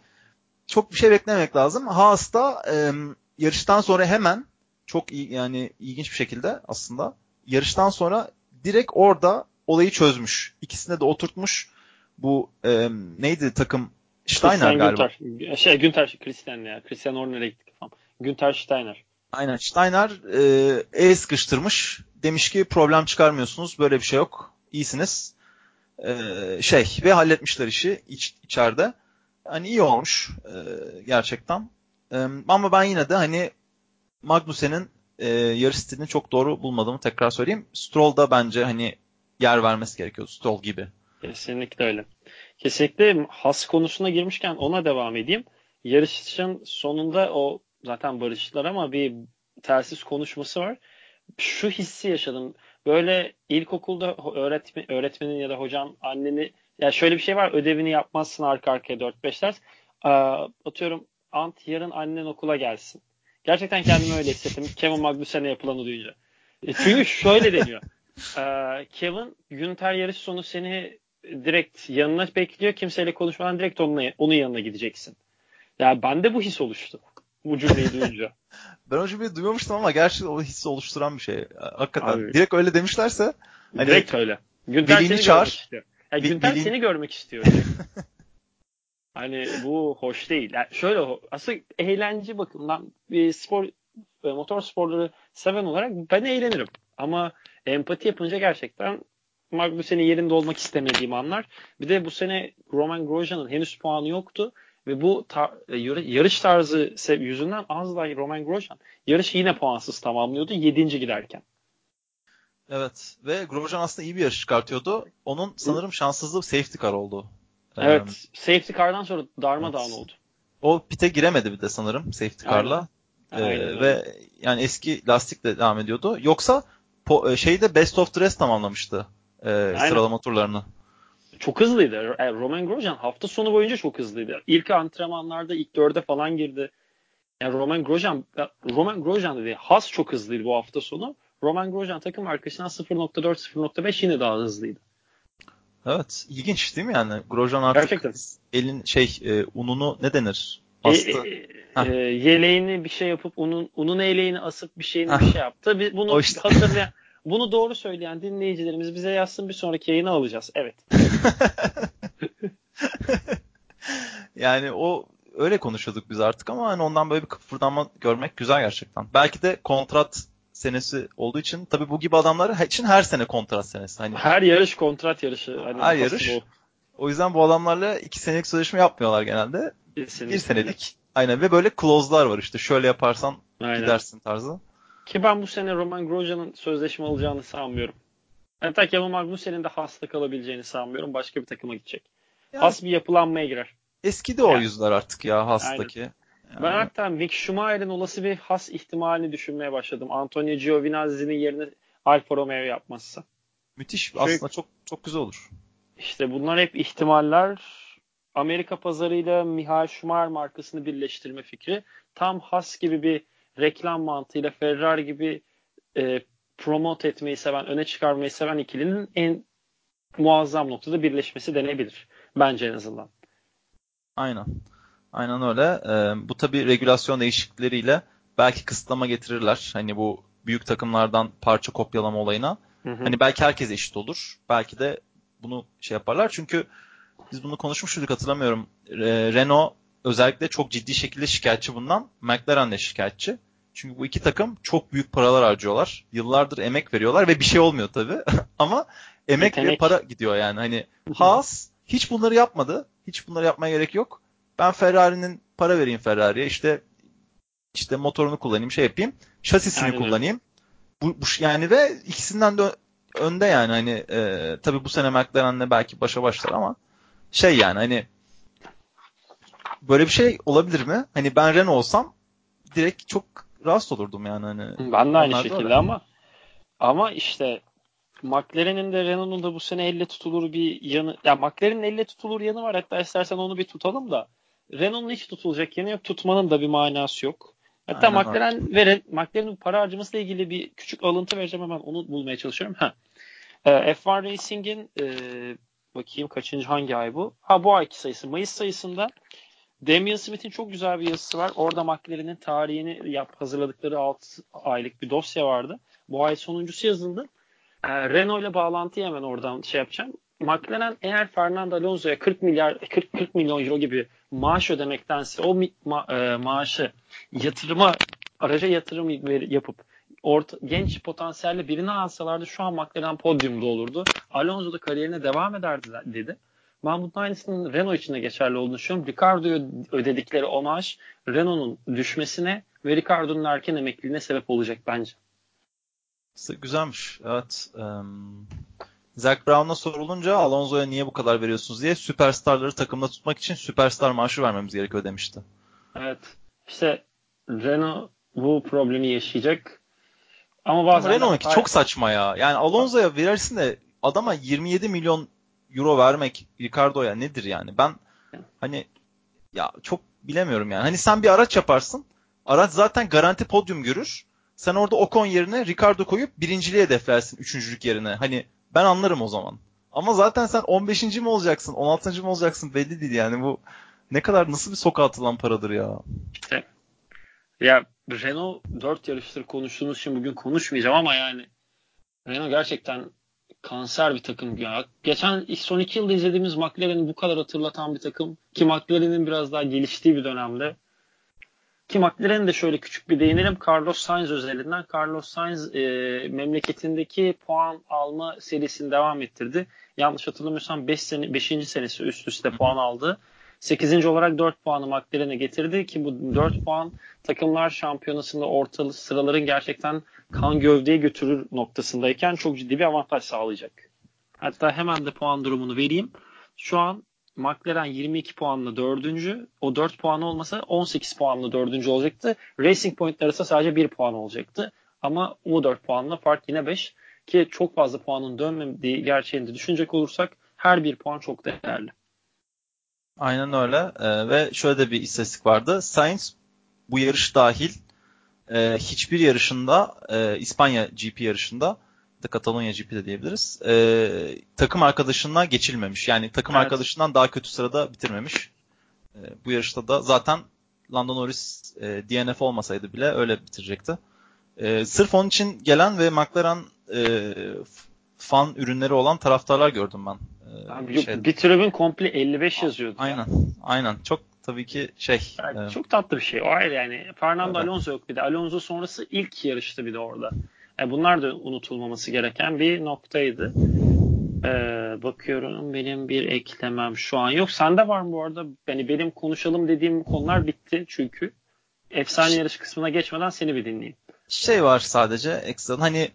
çok bir şey beklemek lazım. Haas da e, yarıştan sonra hemen çok iyi, yani ilginç bir şekilde aslında yarıştan sonra direkt orada olayı çözmüş. İkisine de oturtmuş. Bu e, neydi takım Steiner Christian galiba. Günther. Şey Günther Christian ya. Christian Horner'e gitti kafam. Günther Steiner. Aynen Steiner e, el sıkıştırmış. Demiş ki problem çıkarmıyorsunuz. Böyle bir şey yok. İyisiniz. E, şey ve halletmişler işi iç, içeride. Hani iyi olmuş e, gerçekten. E, ama ben yine de hani Magnussen'in e, yarış stilini çok doğru bulmadığımı tekrar söyleyeyim. Stroll da bence hani yer vermesi gerekiyor. Stroll gibi. Kesinlikle öyle. Kesinlikle has konusuna girmişken ona devam edeyim. Yarışın sonunda o zaten barıştılar ama bir telsiz konuşması var. Şu hissi yaşadım. Böyle ilkokulda öğretmen, öğretmenin ya da hocan anneni ya şöyle bir şey var ödevini yapmazsın arka arkaya 4-5 ders. atıyorum Ant yarın annen okula gelsin. Gerçekten kendimi öyle hissettim. Kevin Magnussen'e yapılanı duyunca. E, çünkü şöyle deniyor. Kevin Günter yarış sonu seni direkt yanına bekliyor. Kimseyle konuşmadan direkt onunla, onun yanına gideceksin. Yani bende bu his oluştu. Bu cümleyi duyunca. ben o cümleyi duymamıştım ama gerçekten o hissi oluşturan bir şey. Hakikaten. Abi, direkt öyle demişlerse. Hani, direkt öyle. Günter seni çağır. görmek istiyor. Yani Günter seni görmek istiyor. hani bu hoş değil. Yani şöyle aslında eğlence bakımından bir spor e, motor sporları seven olarak ben eğlenirim. Ama empati yapınca gerçekten Magnussen'in yerinde olmak istemediğim anlar. Bir de bu sene Roman Grosjean'ın henüz puanı yoktu ve bu tar- e, yarış tarzı yüzünden az da Roman Grosjean yarışı yine puansız tamamlıyordu 7. giderken. Evet ve Grosjean aslında iyi bir yarış çıkartıyordu. Onun sanırım şanssızlığı safety car oldu. Evet. Ee, safety car'dan sonra darmadağın evet. oldu. O pite giremedi bir de sanırım safety car'la. Aynen. Ee, Aynen. Ve yani eski lastikle devam ediyordu. Yoksa po- e, şeyde best of the rest tamamlamıştı e, sıralama turlarını. Çok hızlıydı. E, Roman Grosjean hafta sonu boyunca çok hızlıydı. İlk antrenmanlarda ilk dörde falan girdi. Yani Roman Grosjean, Roman Grosjean dedi. Has çok hızlıydı bu hafta sonu. Roman Grosjean takım arkadaşından 0.4 0.5 yine daha hızlıydı. Evet, ilginç değil mi yani? Grosjean artık Gerçekten. elin şey e, ununu ne denir? Bastı. E, e, e, yeleğini bir şey yapıp unun unun eleğini asıp bir şeyini bir şey yaptı. Bunu işte. hatırlayan bunu doğru söyleyen dinleyicilerimiz bize yazsın bir sonraki yayını alacağız. Evet. yani o öyle konuşuyorduk biz artık ama hani ondan böyle bir kıpırdanma görmek güzel gerçekten. Belki de kontrat senesi olduğu için tabii bu gibi adamlar için her sene kontrat senesi. Hani her yarış kontrat yarışı. Hani her yarış. Bu. O yüzden bu adamlarla iki senelik sözleşme yapmıyorlar genelde. Kesinlikle. Bir senelik. Aynen ve böyle clause'lar var işte şöyle yaparsan Aynen. gidersin tarzı. Ki ben bu sene Roman Grosjean'ın sözleşme alacağını sanmıyorum. Hatta Kevin Magnussen'in de Haas'ta kalabileceğini sanmıyorum. Başka bir takıma gidecek. Yani, Haas bir yapılanmaya girer. Eski de o yani. yüzler artık ya Haas'taki. Yani. Ben hatta Mick Schumacher'in olası bir Haas ihtimalini düşünmeye başladım. Antonio Giovinazzi'nin yerine Alfa Romeo yapmazsa. Müthiş. Çünkü, Aslında çok çok güzel olur. İşte bunlar hep ihtimaller. Amerika pazarıyla Michael Schumacher markasını birleştirme fikri tam Haas gibi bir reklam mantığıyla Ferrari gibi e, promote etmeyi seven, öne çıkarmayı seven ikilinin en muazzam noktada birleşmesi denebilir. Bence en azından. Aynen. Aynen öyle. Ee, bu tabi regülasyon değişiklikleriyle belki kısıtlama getirirler. Hani bu büyük takımlardan parça kopyalama olayına. Hı hı. Hani belki herkes eşit olur. Belki de bunu şey yaparlar. Çünkü biz bunu konuşmuştuk hatırlamıyorum. Renault özellikle çok ciddi şekilde şikayetçi bundan. McLaren de şikayetçi. Çünkü bu iki takım çok büyük paralar harcıyorlar. Yıllardır emek veriyorlar ve bir şey olmuyor tabii. Ama emek Yetenek. ve para gidiyor yani. Hani Haas hiç bunları yapmadı. Hiç bunları yapmaya gerek yok. Ben Ferrari'nin para vereyim Ferrari'ye. İşte işte motorunu kullanayım, şey yapayım. Şasisini Aynen. kullanayım. Bu, bu yani ve ikisinden de önde yani hani e, tabii bu sene McLaren'le belki başa başlar ama şey yani hani böyle bir şey olabilir mi? Hani ben Renault olsam direkt çok rahatsız olurdum yani hani. Ben de aynı şekilde öyle. ama ama işte McLaren'in de Renault'un da bu sene elle tutulur bir yanı ya McLaren'in elle tutulur yanı var hatta istersen onu bir tutalım da Renault'un hiç tutulacak yanı yok. Tutmanın da bir manası yok. Hatta Aynen McLaren ve McLaren'in para harcaması ile ilgili bir küçük alıntı vereceğim hemen onu bulmaya çalışıyorum. Ha. E, F1 Racing'in e, bakayım kaçıncı hangi ay bu? Ha bu ayki sayısı. Mayıs sayısında Damian Smith'in çok güzel bir yazısı var. Orada McLaren'in tarihini yap, hazırladıkları 6 aylık bir dosya vardı. Bu ay sonuncusu yazıldı. E, Renault ile bağlantıyı hemen oradan şey yapacağım. McLaren eğer Fernando Alonso'ya 40 milyar 40 40 milyon euro gibi maaş ödemektense o ma, e, maaşı yatırıma araca yatırım yapıp orta, genç potansiyelli birini alsalardı şu an McLaren podyumda olurdu. Alonso da kariyerine devam ederdi dedi. Ben bunun aynısının Renault için de geçerli olduğunu düşünüyorum. Ricardo'ya ödedikleri o maaş Renault'un düşmesine ve Ricardo'nun erken emekliliğine sebep olacak bence. Güzelmiş. Evet. Um, Zach Brown'a sorulunca Alonso'ya niye bu kadar veriyorsunuz diye süperstarları takımda tutmak için süperstar maaşı vermemiz gerekiyor demişti. Evet. İşte Renault bu problemi yaşayacak. Ama bazen Renault'unki çok saçma ya. Yani Alonso'ya verirsin de adama 27 milyon euro vermek Ricardo'ya nedir yani? Ben hani ya çok bilemiyorum yani. Hani sen bir araç yaparsın. Araç zaten garanti podyum görür. Sen orada Ocon yerine Ricardo koyup birinciliğe hedeflersin üçüncülük yerine. Hani ben anlarım o zaman. Ama zaten sen 15. mi olacaksın, 16. mı olacaksın belli değil yani bu ne kadar nasıl bir sokağa atılan paradır ya. İşte ya Renault 4 yarıştır konuştuğumuz için bugün konuşmayacağım ama yani Renault gerçekten kanser bir takım ya. Geçen son iki yılda izlediğimiz McLaren'i bu kadar hatırlatan bir takım ki McLaren'in biraz daha geliştiği bir dönemde ki McLaren'e de şöyle küçük bir değinelim. Carlos Sainz özelinden. Carlos Sainz e, memleketindeki puan alma serisini devam ettirdi. Yanlış hatırlamıyorsam 5 sene 5. senesi üst üste puan aldı. 8. olarak 4 puanı McLaren'e getirdi ki bu 4 puan takımlar şampiyonasında ortalı sıraların gerçekten kan gövdeye götürür noktasındayken çok ciddi bir avantaj sağlayacak. Hatta hemen de puan durumunu vereyim. Şu an McLaren 22 puanla dördüncü. O 4 puanı olmasa 18 puanla dördüncü olacaktı. Racing Point arasında sadece 1 puan olacaktı. Ama o 4 puanla fark yine 5. Ki çok fazla puanın dönmediği gerçeğini de düşünecek olursak her bir puan çok değerli. Aynen öyle. Ee, ve şöyle de bir istatistik vardı. Sainz bu yarış dahil e, hiçbir yarışında e, İspanya GP yarışında da Katalonya GP de diyebiliriz. E, takım arkadaşından geçilmemiş. Yani takım evet. arkadaşından daha kötü sırada bitirmemiş. E, bu yarışta da zaten Lando Norris e, DNF olmasaydı bile öyle bitirecekti. E, sırf onun için gelen ve McLaren e, fan ürünleri olan taraftarlar gördüm ben. E, Abi, bir tribün komple 55 yazıyordu. Aynen. Ya. Aynen. Çok tabii ki şey. Yani e, çok tatlı bir şey. O ayrı yani. Fernando evet. Alonso yok bir de. Alonso sonrası ilk yarıştı bir de orada. Yani bunlar da unutulmaması gereken bir noktaydı. Ee, bakıyorum benim bir eklemem şu an yok. Sende var mı bu arada? Yani benim konuşalım dediğim konular bitti çünkü. Efsane yarış kısmına geçmeden seni bir dinleyeyim. Şey var sadece ekstradan hani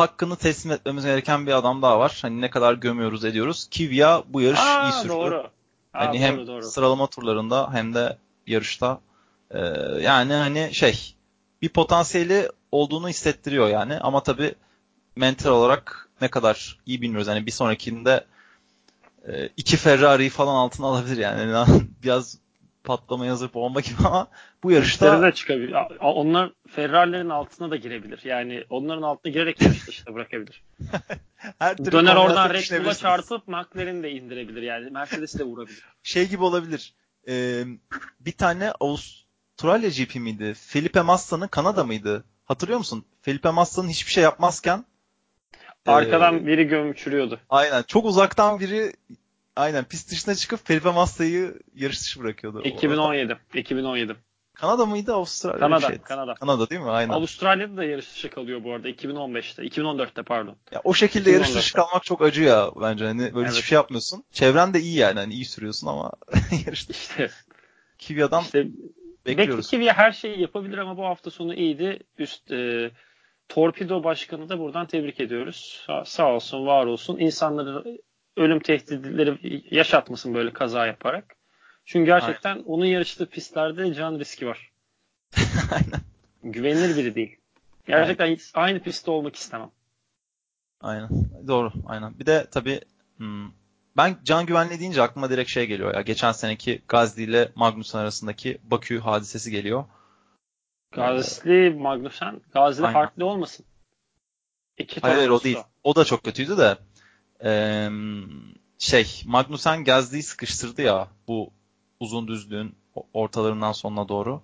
hakkını teslim etmemiz gereken bir adam daha var. Hani ne kadar gömüyoruz ediyoruz. Kivya bu yarış Aa, iyi sürdü. Doğru. Aa, hani doğru, hem doğru. sıralama turlarında hem de yarışta ee, yani hani şey bir potansiyeli olduğunu hissettiriyor yani. Ama tabii mental olarak ne kadar iyi bilmiyoruz. Yani bir sonrakinde e, iki Ferrari'yi falan altına alabilir yani. Biraz patlamaya hazır bomba gibi ama bu yarışta de çıkabilir. Onlar Ferrari'lerin altına da girebilir. Yani onların altına girerek yarış dışında bırakabilir. Her Döner oradan Red Bull'a çarpıp McLaren'i de indirebilir. Yani Mercedes'i de vurabilir. Şey gibi olabilir. Ee, bir tane Avustralya GP miydi? Felipe Massa'nın Kanada mıydı? Hatırlıyor musun? Felipe Massa'nın hiçbir şey yapmazken Arkadan ee, biri gömçürüyordu. Aynen. Çok uzaktan biri aynen pist dışına çıkıp Felipe Massa'yı yarış dışı bırakıyordu. 2017. 2017. Kanada mıydı Avustralya? Kanada, şey. Kanada. Kanada değil mi? Aynen. Avustralya'da da yarış dışı kalıyor bu arada 2015'te. 2014'te pardon. Ya o şekilde 2014'te. yarış dışı kalmak çok acı ya bence. Hani böyle evet. hiçbir şey yapmıyorsun. Çevren de iyi yani. Hani iyi sürüyorsun ama yarış dışı. İşte. Kivia'dan işte, bekliyoruz. Belki Kivia her şeyi yapabilir ama bu hafta sonu iyiydi. Üst e, Torpido Başkanı da buradan tebrik ediyoruz. Sa- sağ olsun, var olsun. İnsanları ölüm tehditleri yaşatmasın böyle kaza yaparak. Çünkü gerçekten Aynen. onun yarıştığı pistlerde can riski var. Aynen. Güvenilir biri değil. Gerçekten Aynen. aynı pistte olmak istemem. Aynen. Doğru. Aynen. Bir de tabii hmm, ben can güvenliği deyince aklıma direkt şey geliyor ya. Geçen seneki Gazli ile Magnusson arasındaki Bakü hadisesi geliyor. Gazli Magnussen. Gazli Aynen. farklı olmasın. İki hayır, hayır o değil. O da çok kötüydü de ee, şey Magnussen Gazli'yi sıkıştırdı ya bu uzun düzlüğün ortalarından sonuna doğru.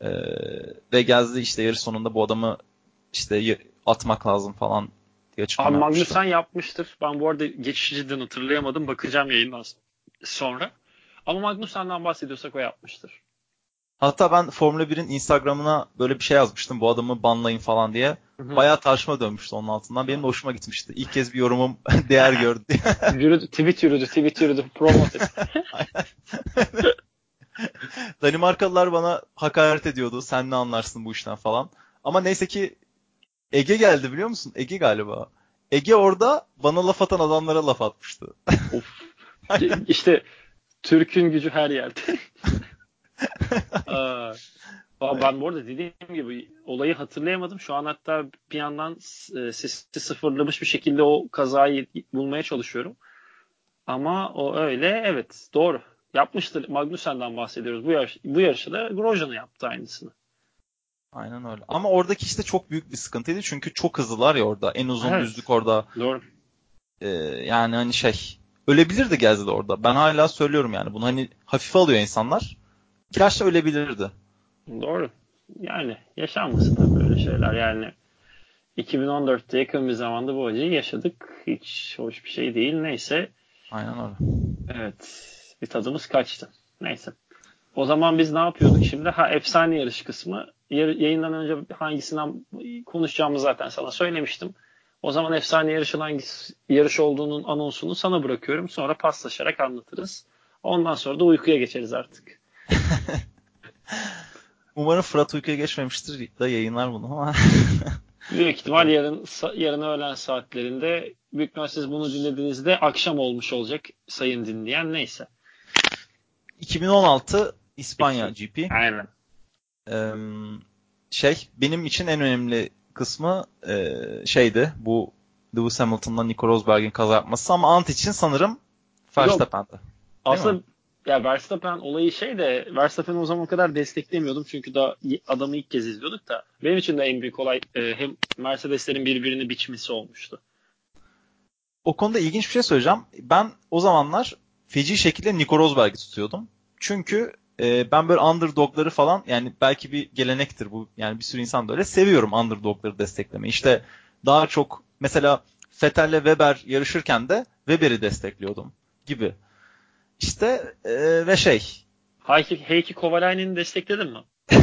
Ee, ve Gazli işte yarış sonunda bu adamı işte atmak lazım falan diye açıklama Abi Magnussen yapmıştır. Ben bu arada geçiciden hatırlayamadım. Bakacağım yayından sonra. Ama Magnussen'den bahsediyorsak o yapmıştır. Hatta ben Formula 1'in Instagram'ına böyle bir şey yazmıştım. Bu adamı banlayın falan diye. Bayağı tartışma dönmüştü onun altından. Benim de hoşuma gitmişti. İlk kez bir yorumum değer gördü. yürüdü, tweet yürüdü, tweet yürüdü. Promote Danimarkalılar bana hakaret ediyordu. Sen ne anlarsın bu işten falan. Ama neyse ki Ege geldi biliyor musun? Ege galiba. Ege orada bana laf atan adamlara laf atmıştı. of. işte Türk'ün gücü her yerde. Aa, ben bu arada dediğim gibi olayı hatırlayamadım. Şu an hatta bir yandan e, sesi sıfırlamış bir şekilde o kazayı bulmaya çalışıyorum. Ama o öyle evet doğru. Yapmıştır. Magnussen'den bahsediyoruz. Bu, yarış, bu yarışı da Grosjean'ı yaptı aynısını. Aynen öyle. Ama oradaki işte çok büyük bir sıkıntıydı. Çünkü çok hızlılar ya orada. En uzun evet. düzlük orada. Doğru. Ee, yani hani şey ölebilirdi Gezdi orada. Ben hala söylüyorum yani. Bunu hani hafife alıyor insanlar. Gerçi ölebilirdi. Doğru. Yani yaşanmasın tabii böyle şeyler. Yani 2014'te yakın bir zamanda bu acıyı yaşadık. Hiç hoş bir şey değil. Neyse. Aynen öyle. Evet. Bir tadımız kaçtı. Neyse. O zaman biz ne yapıyorduk şimdi? Ha efsane yarış kısmı. Yayından önce hangisinden konuşacağımı zaten sana söylemiştim. O zaman efsane yarışın hangi yarış olduğunun anonsunu sana bırakıyorum. Sonra paslaşarak anlatırız. Ondan sonra da uykuya geçeriz artık. Umarım Fırat uykuya geçmemiştir da yayınlar bunu ama. büyük ihtimal yarın yarın öğlen saatlerinde büyük ihtimal siz bunu dinlediğinizde akşam olmuş olacak sayın dinleyen neyse. 2016 İspanya GP. Aynen. Ee, şey benim için en önemli kısmı e, şeydi bu Lewis Hamilton'la Nico Rosberg'in kaza yapması ama Ant için sanırım Verstappen'di. Aslında ya Verstappen olayı şey de Verstappen'i o zaman o kadar desteklemiyordum çünkü da adamı ilk kez izliyorduk da benim için de en büyük olay e, hem Mercedeslerin birbirini biçmesi olmuştu. O konuda ilginç bir şey söyleyeceğim. Ben o zamanlar feci şekilde Nico Rosberg'i tutuyordum. Çünkü e, ben böyle underdogları falan yani belki bir gelenektir bu. Yani bir sürü insan da öyle seviyorum underdogları desteklemeyi. İşte daha çok mesela Vettel'le Weber yarışırken de Weber'i destekliyordum gibi. İşte e, ve şey. Heikki, Heikki Kovalainen'i destekledin mi?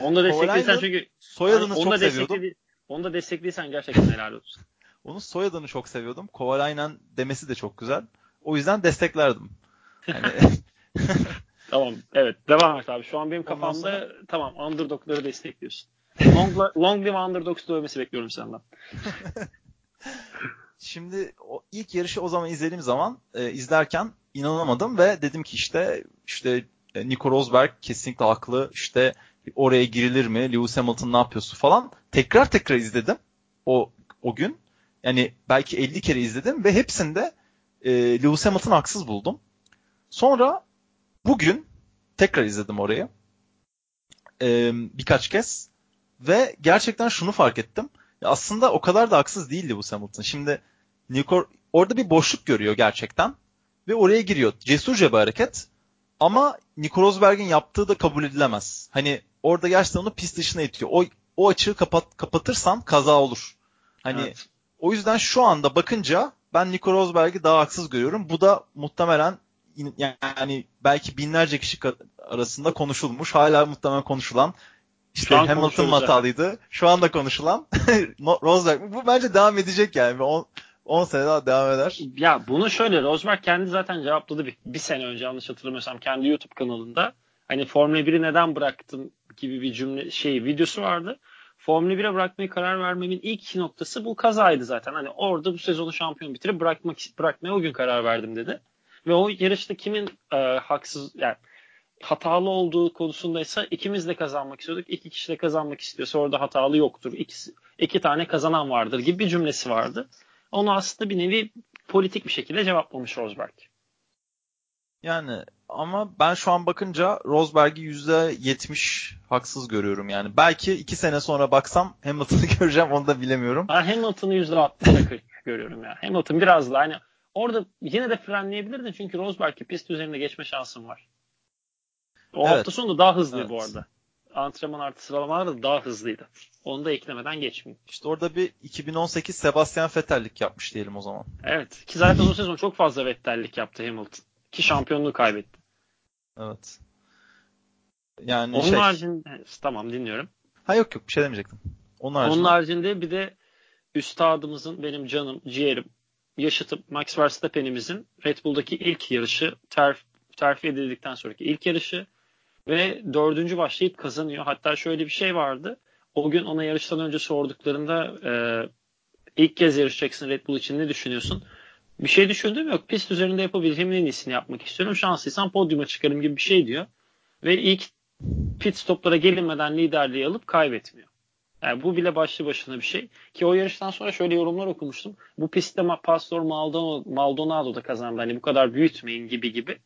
onu da destekliysen çünkü soyadını yani çok seviyordum. Onu da destekliysen gerçekten helal olsun. Onun soyadını çok seviyordum. Kovalainen demesi de çok güzel. O yüzden desteklerdim. Yani... tamam. Evet. Devam et abi. Şu an benim kafamda sonra... tamam underdogları destekliyorsun. Long, long live underdogs dövmesi bekliyorum senden. Şimdi o ilk yarışı o zaman izlediğim zaman e, izlerken inanamadım ve dedim ki işte işte e, Nico Rosberg kesinlikle haklı. İşte oraya girilir mi? Lewis Hamilton ne yapıyorsun falan. Tekrar tekrar izledim o o gün. Yani belki 50 kere izledim ve hepsinde e, Lewis Hamilton'ı haksız buldum. Sonra bugün tekrar izledim orayı. E, birkaç kez. Ve gerçekten şunu fark ettim. Aslında o kadar da haksız değil Lewis Hamilton. Şimdi Nico orada bir boşluk görüyor gerçekten. Ve oraya giriyor. Cesurca bir hareket. Ama Nico Rosberg'in yaptığı da kabul edilemez. Hani orada gerçekten onu pist dışına itiyor. O, o açığı kapat, kapatırsan kaza olur. Hani evet. o yüzden şu anda bakınca ben Nico Rosberg'i daha haksız görüyorum. Bu da muhtemelen yani belki binlerce kişi arasında konuşulmuş. Hala muhtemelen konuşulan işte Hamilton mı hatalıydı? Şu anda konuşulan Rosberg. Bu bence devam edecek yani. 10, 10 sene daha devam eder. Ya bunu şöyle Rosberg kendi zaten cevapladı bir, bir sene önce yanlış hatırlamıyorsam kendi YouTube kanalında. Hani Formula 1'i neden bıraktın gibi bir cümle şey videosu vardı. Formula 1'e bırakmayı karar vermemin ilk noktası bu kazaydı zaten. Hani orada bu sezonu şampiyon bitirip bırakmak bırakmaya o gün karar verdim dedi. Ve o yarışta kimin e, haksız yani hatalı olduğu konusundaysa ikimiz de kazanmak istiyorduk. İki kişi de kazanmak istiyorsa orada hatalı yoktur. İkisi, iki tane kazanan vardır gibi bir cümlesi vardı. Onu aslında bir nevi politik bir şekilde cevaplamış Rosberg. Yani ama ben şu an bakınca Rosberg'i %70 haksız görüyorum yani. Belki iki sene sonra baksam Hamilton'ı göreceğim onu da bilemiyorum. Ben Hamilton'ı %60'a görüyorum ya. Hamilton biraz da hani orada yine de frenleyebilirdin çünkü Rosberg'i pist üzerinde geçme şansın var. O evet. hafta sonu da daha hızlı evet. bu arada. Antrenman artı sıralamalar da daha hızlıydı. Onu da eklemeden geçmeyeyim. İşte orada bir 2018 Sebastian Vettel'lik yapmış diyelim o zaman. Evet. Ki zaten o sezon çok fazla Vettel'lik yaptı Hamilton. Ki şampiyonluğu kaybetti. Evet. Yani Onun şey... haricinde tamam dinliyorum. Ha yok yok bir şey demeyecektim. Onun haricinde, Onun haricinde bir de üstadımızın benim canım, ciğerim, yaşıtım Max Verstappen'imizin Red Bull'daki ilk yarışı terf, terfi edildikten sonraki ilk yarışı ve dördüncü başlayıp kazanıyor. Hatta şöyle bir şey vardı. O gün ona yarıştan önce sorduklarında e, ilk kez yarışacaksın Red Bull için ne düşünüyorsun? Bir şey düşündüm yok. Pist üzerinde yapabileceğimin en iyisini yapmak istiyorum. Şanslıysam podyuma çıkarım gibi bir şey diyor. Ve ilk pit stoplara gelinmeden liderliği alıp kaybetmiyor. Yani bu bile başlı başına bir şey. Ki o yarıştan sonra şöyle yorumlar okumuştum. Bu pistte Pastor Maldonado, Maldonado da kazandı. Hani bu kadar büyütmeyin gibi gibi.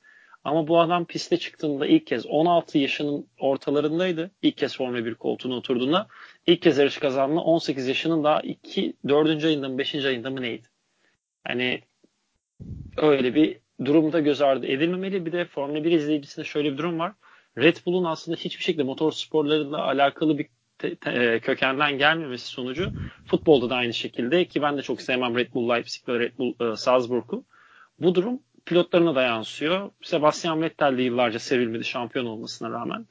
Ama bu adam piste çıktığında ilk kez 16 yaşının ortalarındaydı. İlk kez Formula 1 koltuğuna oturduğunda. ilk kez yarış kazandığında 18 yaşının daha 2, 4. ayında mı 5. ayında mı neydi? Hani öyle bir durumda göz ardı edilmemeli. Bir de Formula 1 izleyicisinde şöyle bir durum var. Red Bull'un aslında hiçbir şekilde motor sporlarıyla alakalı bir te, te, e, kökenden gelmemesi sonucu futbolda da aynı şekilde ki ben de çok sevmem Red Bull Leipzig ve Red Bull e, Salzburg'u. Bu durum pilotlarına da yansıyor. Sebastian Vettel de yıllarca sevilmedi şampiyon olmasına rağmen.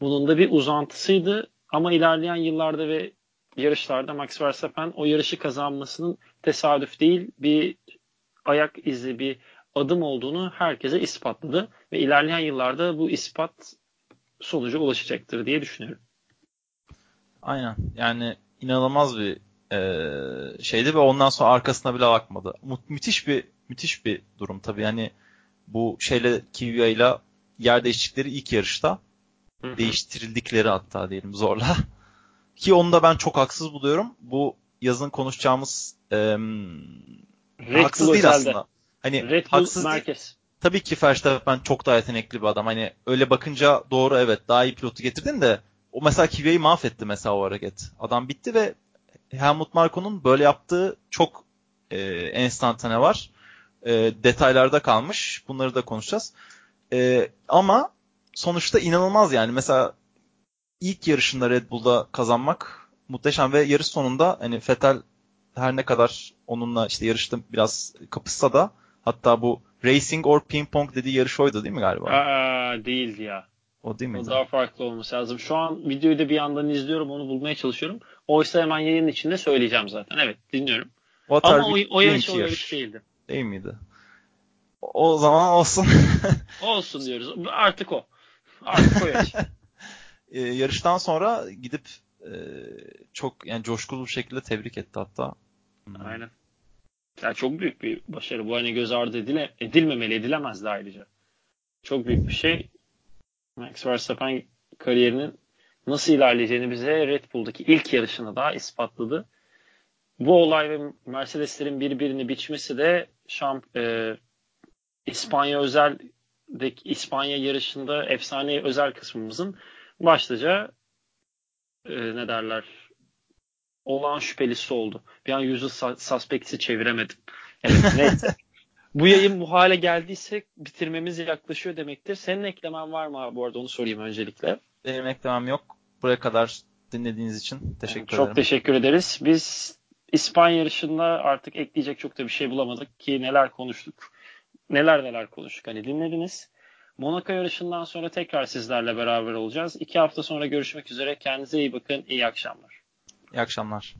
Bunun da bir uzantısıydı ama ilerleyen yıllarda ve yarışlarda Max Verstappen o yarışı kazanmasının tesadüf değil bir ayak izi bir adım olduğunu herkese ispatladı ve ilerleyen yıllarda bu ispat sonuca ulaşacaktır diye düşünüyorum. Aynen. Yani inanılmaz bir e, şeydi ve ondan sonra arkasına bile bakmadı. Mü- müthiş bir müthiş bir durum tabii. Yani bu şeyle Kivya ile yer değiştikleri ilk yarışta Hı-hı. değiştirildikleri hatta diyelim zorla. Ki onu da ben çok haksız buluyorum. Bu yazın konuşacağımız e, haksız değil özelde. aslında. Hani Red Bull haksız merkez. Değil. Tabii ki Verstappen çok daha yetenekli bir adam. Hani öyle bakınca doğru evet daha iyi pilotu getirdin de o mesela Kvyat'ı mahvetti mesela o hareket. Adam bitti ve Helmut Marko'nun böyle yaptığı çok e, enstantane var. E, detaylarda kalmış. Bunları da konuşacağız. E, ama sonuçta inanılmaz yani. Mesela ilk yarışında Red Bull'da kazanmak muhteşem ve yarış sonunda hani Vettel her ne kadar onunla işte yarışta biraz kapışsa da hatta bu Racing or Ping Pong dediği yarış oydu değil mi galiba? Aa, değildi ya. O değil mi? O daha farklı olması lazım. Şu an videoyu da bir yandan izliyorum onu bulmaya çalışıyorum. Oysa hemen yayın içinde söyleyeceğim zaten. Evet dinliyorum. What Ama o, o yarış o yarış değildi. Değil miydi? O zaman olsun. olsun diyoruz. Artık o. Artık o yarış. ee, yarıştan sonra gidip e, çok yani coşkulu bir şekilde tebrik etti hatta. Hmm. Aynen. Yani çok büyük bir başarı. Bu hani göz ardı edile, edilmemeli, edilemezdi ayrıca. Çok büyük bir şey. Max Verstappen kariyerinin nasıl ilerleyeceğini bize Red Bull'daki ilk yarışını daha ispatladı. bu olay ve Mercedeslerin birbirini biçmesi de şamp e, İspanya özel İspanya yarışında efsane özel kısmımızın başlıca e, ne derler olağan şüphelisi oldu. Bir an yüzü suspect'i çeviremedim. Evet neyse. bu yayın bu hale geldiyse bitirmemiz yaklaşıyor demektir. Senin eklemen var mı abi bu arada onu sorayım öncelikle. Benim eklemem yok. Buraya kadar dinlediğiniz için teşekkür çok ederim. Çok teşekkür ederiz. Biz İspanya yarışında artık ekleyecek çok da bir şey bulamadık ki neler konuştuk. Neler neler konuştuk hani dinlediniz. Monaco yarışından sonra tekrar sizlerle beraber olacağız. İki hafta sonra görüşmek üzere. Kendinize iyi bakın. İyi akşamlar. İyi akşamlar.